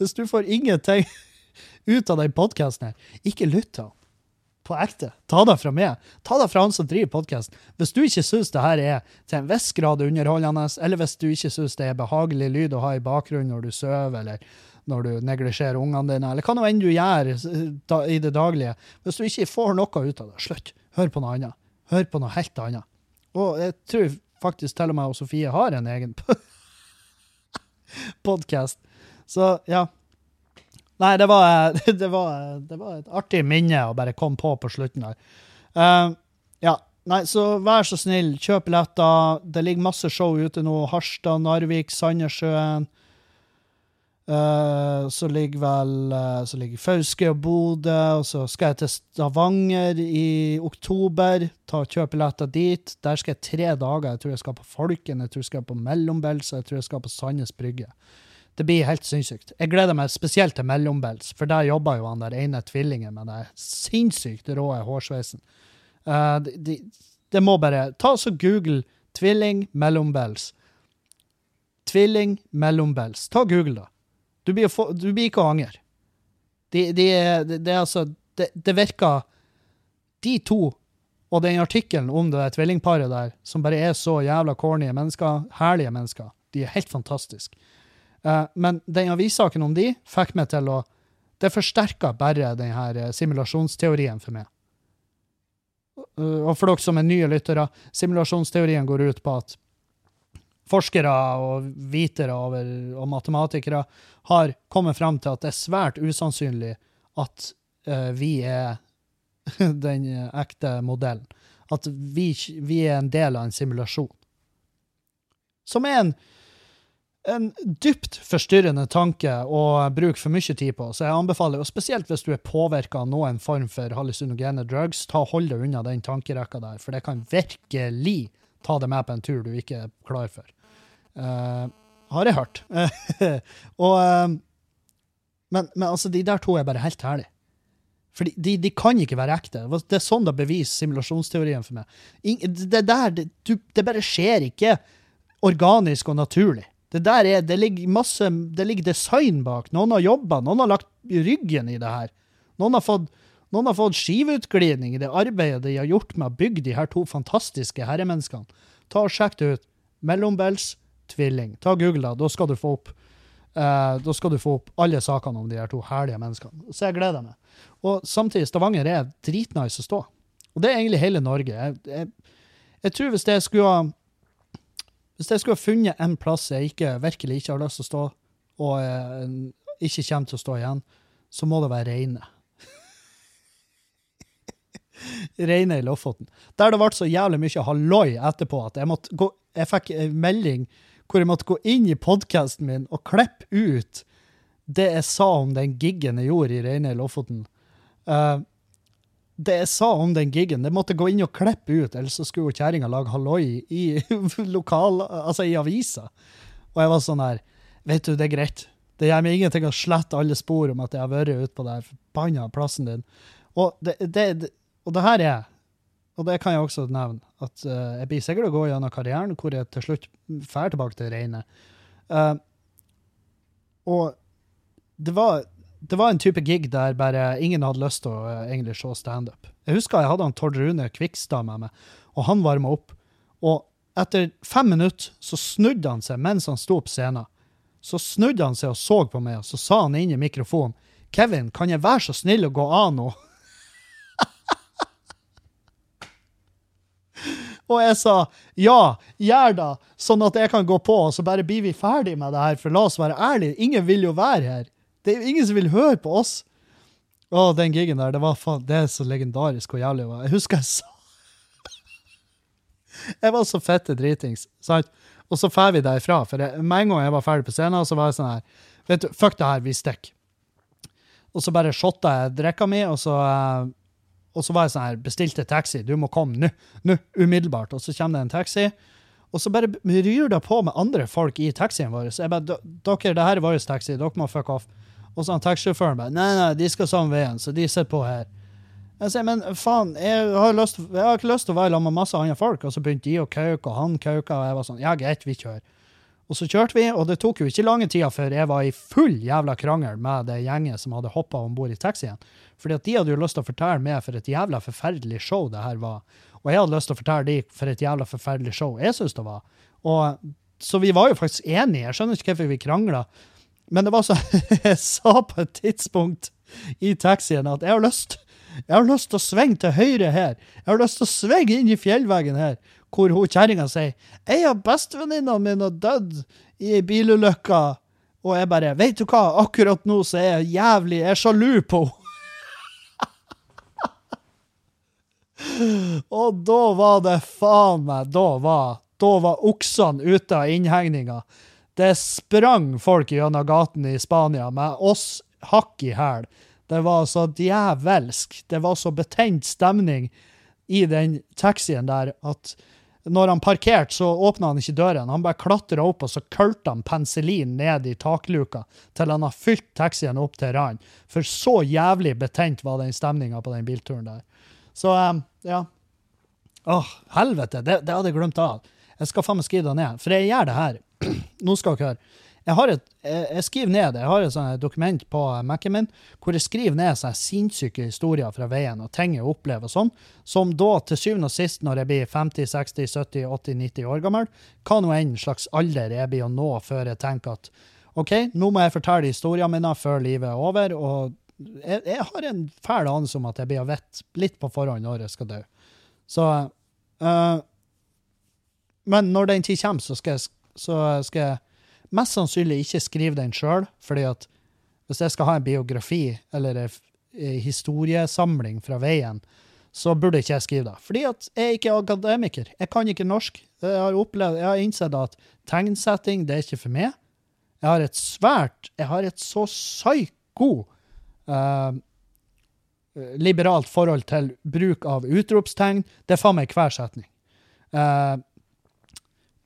hvis du får ingenting ut av den podkasten her, ikke lytt til han. På ekte. Ta det fra meg. Ta det fra han som driver podkasten. Hvis du ikke syns det her er til en viss grad underholdende, eller hvis du ikke syns det er behagelig lyd å ha i bakgrunnen når du sover, eller når du neglisjerer ungene dine, eller hva nå enn du gjør i det daglige Hvis du ikke får noe ut av det, slutt. Hør på noe annet. Hør på noe helt annet. Og jeg tror faktisk til og med Sofie har en egen podkast. Så ja. Nei, det var, det, var, det var, et artig minne å bare komme på på slutten her. Uh, ja. Nei, så vær så snill, kjøp billetter. Det ligger masse show ute nå. Harstad, Narvik, Sandnessjøen. Uh, så ligger vel uh, så ligger Fauske og Bodø, og så skal jeg til Stavanger i oktober. ta kjøp Kjøpe billetter dit. Der skal jeg tre dager. Jeg tror jeg skal på Folken, jeg tror jeg skal på Mellombels, og jeg tror jeg skal på Sandnes Brygge. Det blir helt sinnssykt. Jeg gleder meg spesielt til Mellombels, for der jobber jo han der ene tvillingen med den sinnssykt rå hårsveisen. Uh, det, de, de må bare Ta så Google tvilling Mellombels. Tvilling Mellombels. Ta Google, da. Du blir, få, du blir ikke å angre. Det de, de, altså det, det virker De to og den artikkelen om det tvillingparet der, som bare er så jævla corny mennesker, herlige mennesker, de er helt fantastiske. Uh, men den avissaken om de fikk meg til å Det forsterka bare denne eh, simulasjonsteorien for meg. Og for dere som er nye lyttere, simulasjonsteorien går ut på at forskere og vitere over, og matematikere har kommet fram til at det er svært usannsynlig at uh, vi er den ekte modellen. At vi, vi, er en del av en simulasjon. Som er en, en dypt forstyrrende tanke å bruke for mye tid på. Så jeg anbefaler, og spesielt hvis du er påvirka av noen form for hallusinogene drugs, ta hold deg unna den tankerekka der, for det kan virkelig ta deg med på en tur du ikke er klar for. Uh, har jeg hørt. og, uh, men, men, altså, de der to er bare helt herlige. For de, de, de, kan ikke være ekte. Det er sånn det beviser simulasjonsteorien for meg. Det der, det, du, det bare skjer ikke organisk og naturlig. Det der er, det ligger masse, det ligger design bak. Noen har jobba, noen har lagt ryggen i det her. Noen har fått, noen har fått skiveutglidning i det arbeidet de har gjort med å bygge de her to fantastiske herremenneskene. Ta og Sjekk det ut. Mellombels tvilling. Ta Google, da. Da skal du få opp eh, da skal du få opp alle sakene om de her to herlige menneskene. Så jeg gleder meg. Og samtidig, Stavanger er dritnice å stå. Og det er egentlig hele Norge. Jeg, jeg, jeg tror hvis jeg skulle ha hvis jeg skulle funnet en plass jeg ikke, virkelig ikke har lyst til å stå, og eh, ikke kommer til å stå igjen, så må det være Reine. Reine i Lofoten. Der det ble så jævlig mye halloi etterpå at jeg gå Jeg fikk en melding hvor jeg måtte gå inn i podkasten min og klippe ut det jeg sa om den giggen jeg gjorde i Reine i Lofoten. Uh, det jeg sa om den gigen, det måtte gå inn og klippe ut, ellers så skulle kjerringa lage halloi i lokal, altså i avisa. Og jeg var sånn her Vet du, det er greit. Det gjør meg ingenting å slette alle spor om at jeg har vært ute på den forbanna plassen din. Og det, det, og det her er og det kan jeg også nevne, at uh, jeg blir sikkert å gå gjennom karrieren hvor jeg til slutt drar tilbake til det rene. Eh, og det var, det var en type gig der bare ingen hadde lyst til å eh, egentlig se standup. Jeg husker jeg hadde han Tord Rune Kvikstad med meg, og han varma opp. Og etter fem minutter så snudde han seg mens han sto på scenen. Så snudde han seg og så på meg, og så sa han inn i mikrofonen Kevin, kan jeg være så snill å gå av nå? Og jeg sa ja, gjør det, sånn at jeg kan gå på, og så bare blir vi ferdig med det her. For la oss være ærlige, ingen vil jo være her. Det er ingen som vil høre på oss. Å, den gigen der, det var faen, det er så legendarisk hvor jævlig det var. Jeg husker jeg sa Jeg var så fette dritings, sant? Og så drar vi derfra, for med en gang jeg var ferdig på scenen, så var jeg sånn her Vet du, fuck det her, vi stikker. Og så bare shotta jeg drikka mi, og så eh, og så var jeg sånn her, bestilte taxi, du må komme nå, nå, umiddelbart. Og så kommer det en taxi, og så bare ryr det på med andre folk i taxien vår. Så jeg bare, dere, det her er vår taxi, dere må fuck off. Og så han taxisjåføren bare, nei, nei, de skal samme veien, så de sitter på her. Jeg sier, men faen, jeg har, lyst, jeg har ikke lyst til å være sammen med masse andre folk. Og så begynte de å kauke, og han kauka, og jeg var sånn, ja, greit, vi kjører. Og så kjørte vi, og det tok jo ikke lange tida før jeg var i full jævla krangel med det gjenget som hadde hoppa om bord i taxien. Fordi at de hadde jo lyst til å fortelle meg for et jævla forferdelig show det her var. Og jeg hadde lyst til å fortelle de for et jævla forferdelig show jeg syns det var. Og, så vi var jo faktisk enige. Jeg skjønner ikke hvorfor vi krangla. Men det var så Jeg sa på et tidspunkt i taxien at jeg har lyst jeg har lyst til å svinge til høyre her. Jeg har lyst til å svinge inn i fjellveggen her hvor hun kjerringa sier ei av bestevenninnene mine dødd i ei bilulykke. Og jeg bare Vet du hva, akkurat nå så er jeg jævlig Jeg er sjalu på henne. og da var det faen meg Da var, da var oksene ute av innhegninga. Det sprang folk gjennom gaten i Spania med oss hakk i hæl. Det var så djevelsk. Det var så betent stemning i den taxien der at når han parkerte, så åpna han ikke døren. Han bare klatra opp, og så kølte han penicillin ned i takluka til han har fylt taxien opp til rand. For så jævlig betent var den stemninga på den bilturen der. Så um, ja. Åh, helvete, det, det, hadde jeg glemt av. Jeg skal faen meg skrive det ned. For jeg gjør det her. Nå skal dere høre. Jeg, et, jeg, skriver ned jeg har et sånt dokument på Mac-en min hvor jeg skriver ned sånne sinnssyke historier fra veien og ting jeg opplever og sånn, som da til syvende og sist, når jeg blir 50, 60, 70, 80, 90 år gammel, hva nå enn slags alder jeg blir å nå før jeg tenker at OK, nå må jeg fortelle historiene mine før livet er over. og jeg, jeg har en fæl anelse om at jeg blir å vite litt på forhånd når jeg skal dø. Så uh, Men når den tid kommer, så skal jeg, så skal jeg mest sannsynlig ikke skrive den sjøl, fordi at hvis jeg skal ha en biografi eller en historiesamling fra veien, så burde ikke jeg skrive det. Fordi at jeg ikke er akademiker. Jeg kan ikke norsk. Jeg har, opplevd, jeg har innsett at tegnsetting, det er ikke for meg. Jeg har et svært Jeg har et så psyko uh, liberalt forhold til bruk av utropstegn. Det er faen meg hver setning. Uh,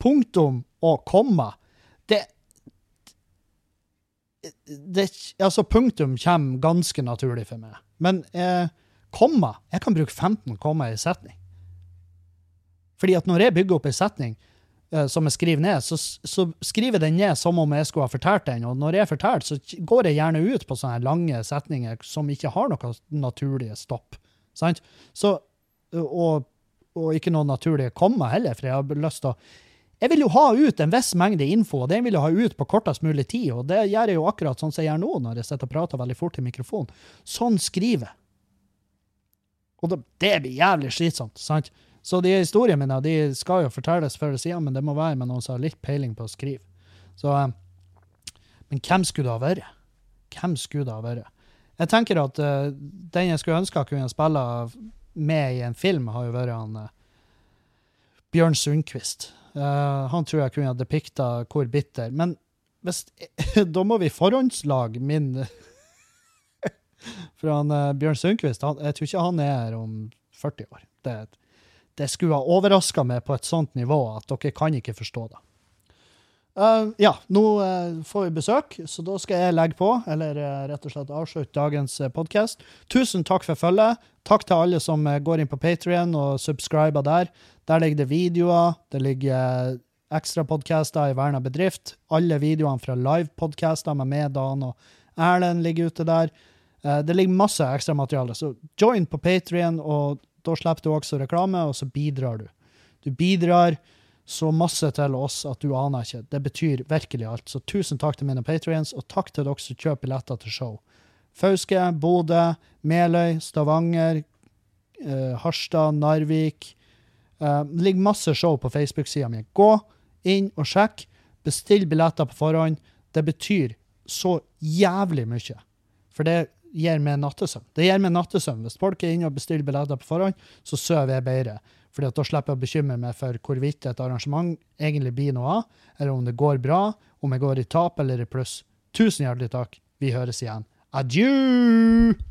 punktum og komma det, det Altså, punktum kommer ganske naturlig for meg. Men eh, komma Jeg kan bruke 15 komma i setning. Fordi at når jeg bygger opp en setning eh, som jeg skriver ned, så, så, skriver jeg den ned som om jeg skulle ha fortalt den. Og når jeg er fortalt, så går jeg gjerne ut på sånne lange setninger som ikke har noe naturlige stopp. Sant? Så, og, og ikke noe naturlige komma heller, for jeg har lyst til å jeg vil jo ha ut en viss mengde info, og den vil jeg ha ut på kortest mulig tid. Og det gjør jeg jo akkurat sånn som jeg gjør nå, når jeg sitter og prater veldig fort i mikrofonen. Sånn skriver jeg. Og det, det blir jævlig slitsomt, sant? Så de historiene mine de skal jo fortelles før eller siden, men det må være med noen som har litt peiling på å skrive. Så, eh, men hvem skulle det ha vært? Hvem skulle det ha vært? Jeg tenker at uh, den jeg skulle ønske jeg kunne spille med i en film, har jo vært han uh, Bjørn Sundquist. Uh, han tror jeg kunne ha depikta hvor bitter. Men hvis, da må vi forhåndslage min For han, uh, Bjørn Sundquist han, jeg tror ikke han er her om 40 år. Det, det skulle ha overraska meg på et sånt nivå at dere kan ikke forstå det. Uh, ja, nå eh, får vi besøk, så da skal jeg legge på, eller eh, rett og slett avslutte dagens uh, podkast. Tusen takk for følget. Takk til alle som eh, går inn på Patrion og subscriber der. Der ligger det videoer, det ligger ekstra podcaster i Verna bedrift. Alle videoene fra live-podcaster med meg, Dan og Erlend ligger ute der. Eh, det ligger masse ekstramateriale, så join på Patrion, og da slipper du også reklame, og så bidrar du. Du bidrar så masse til oss at du aner ikke. Det betyr virkelig alt. Så tusen takk til mine patrions, og takk til dere som kjøper billetter til show. Fauske, Bodø, Meløy, Stavanger, eh, Harstad, Narvik. Eh, det ligger masse show på Facebook-sida mi. Gå inn og sjekk. Bestill billetter på forhånd. Det betyr så jævlig mye. For det gir meg nattesøvn. Det gir meg nattesøvn. Hvis folk er inne og bestiller billetter på forhånd, så sover jeg bedre. Fordi at da slipper jeg å bekymre meg for hvorvidt et arrangement egentlig blir noe av, eller om det går bra, om jeg går i tap eller i pluss. Tusen hjertelig takk. Vi høres igjen. Adjø!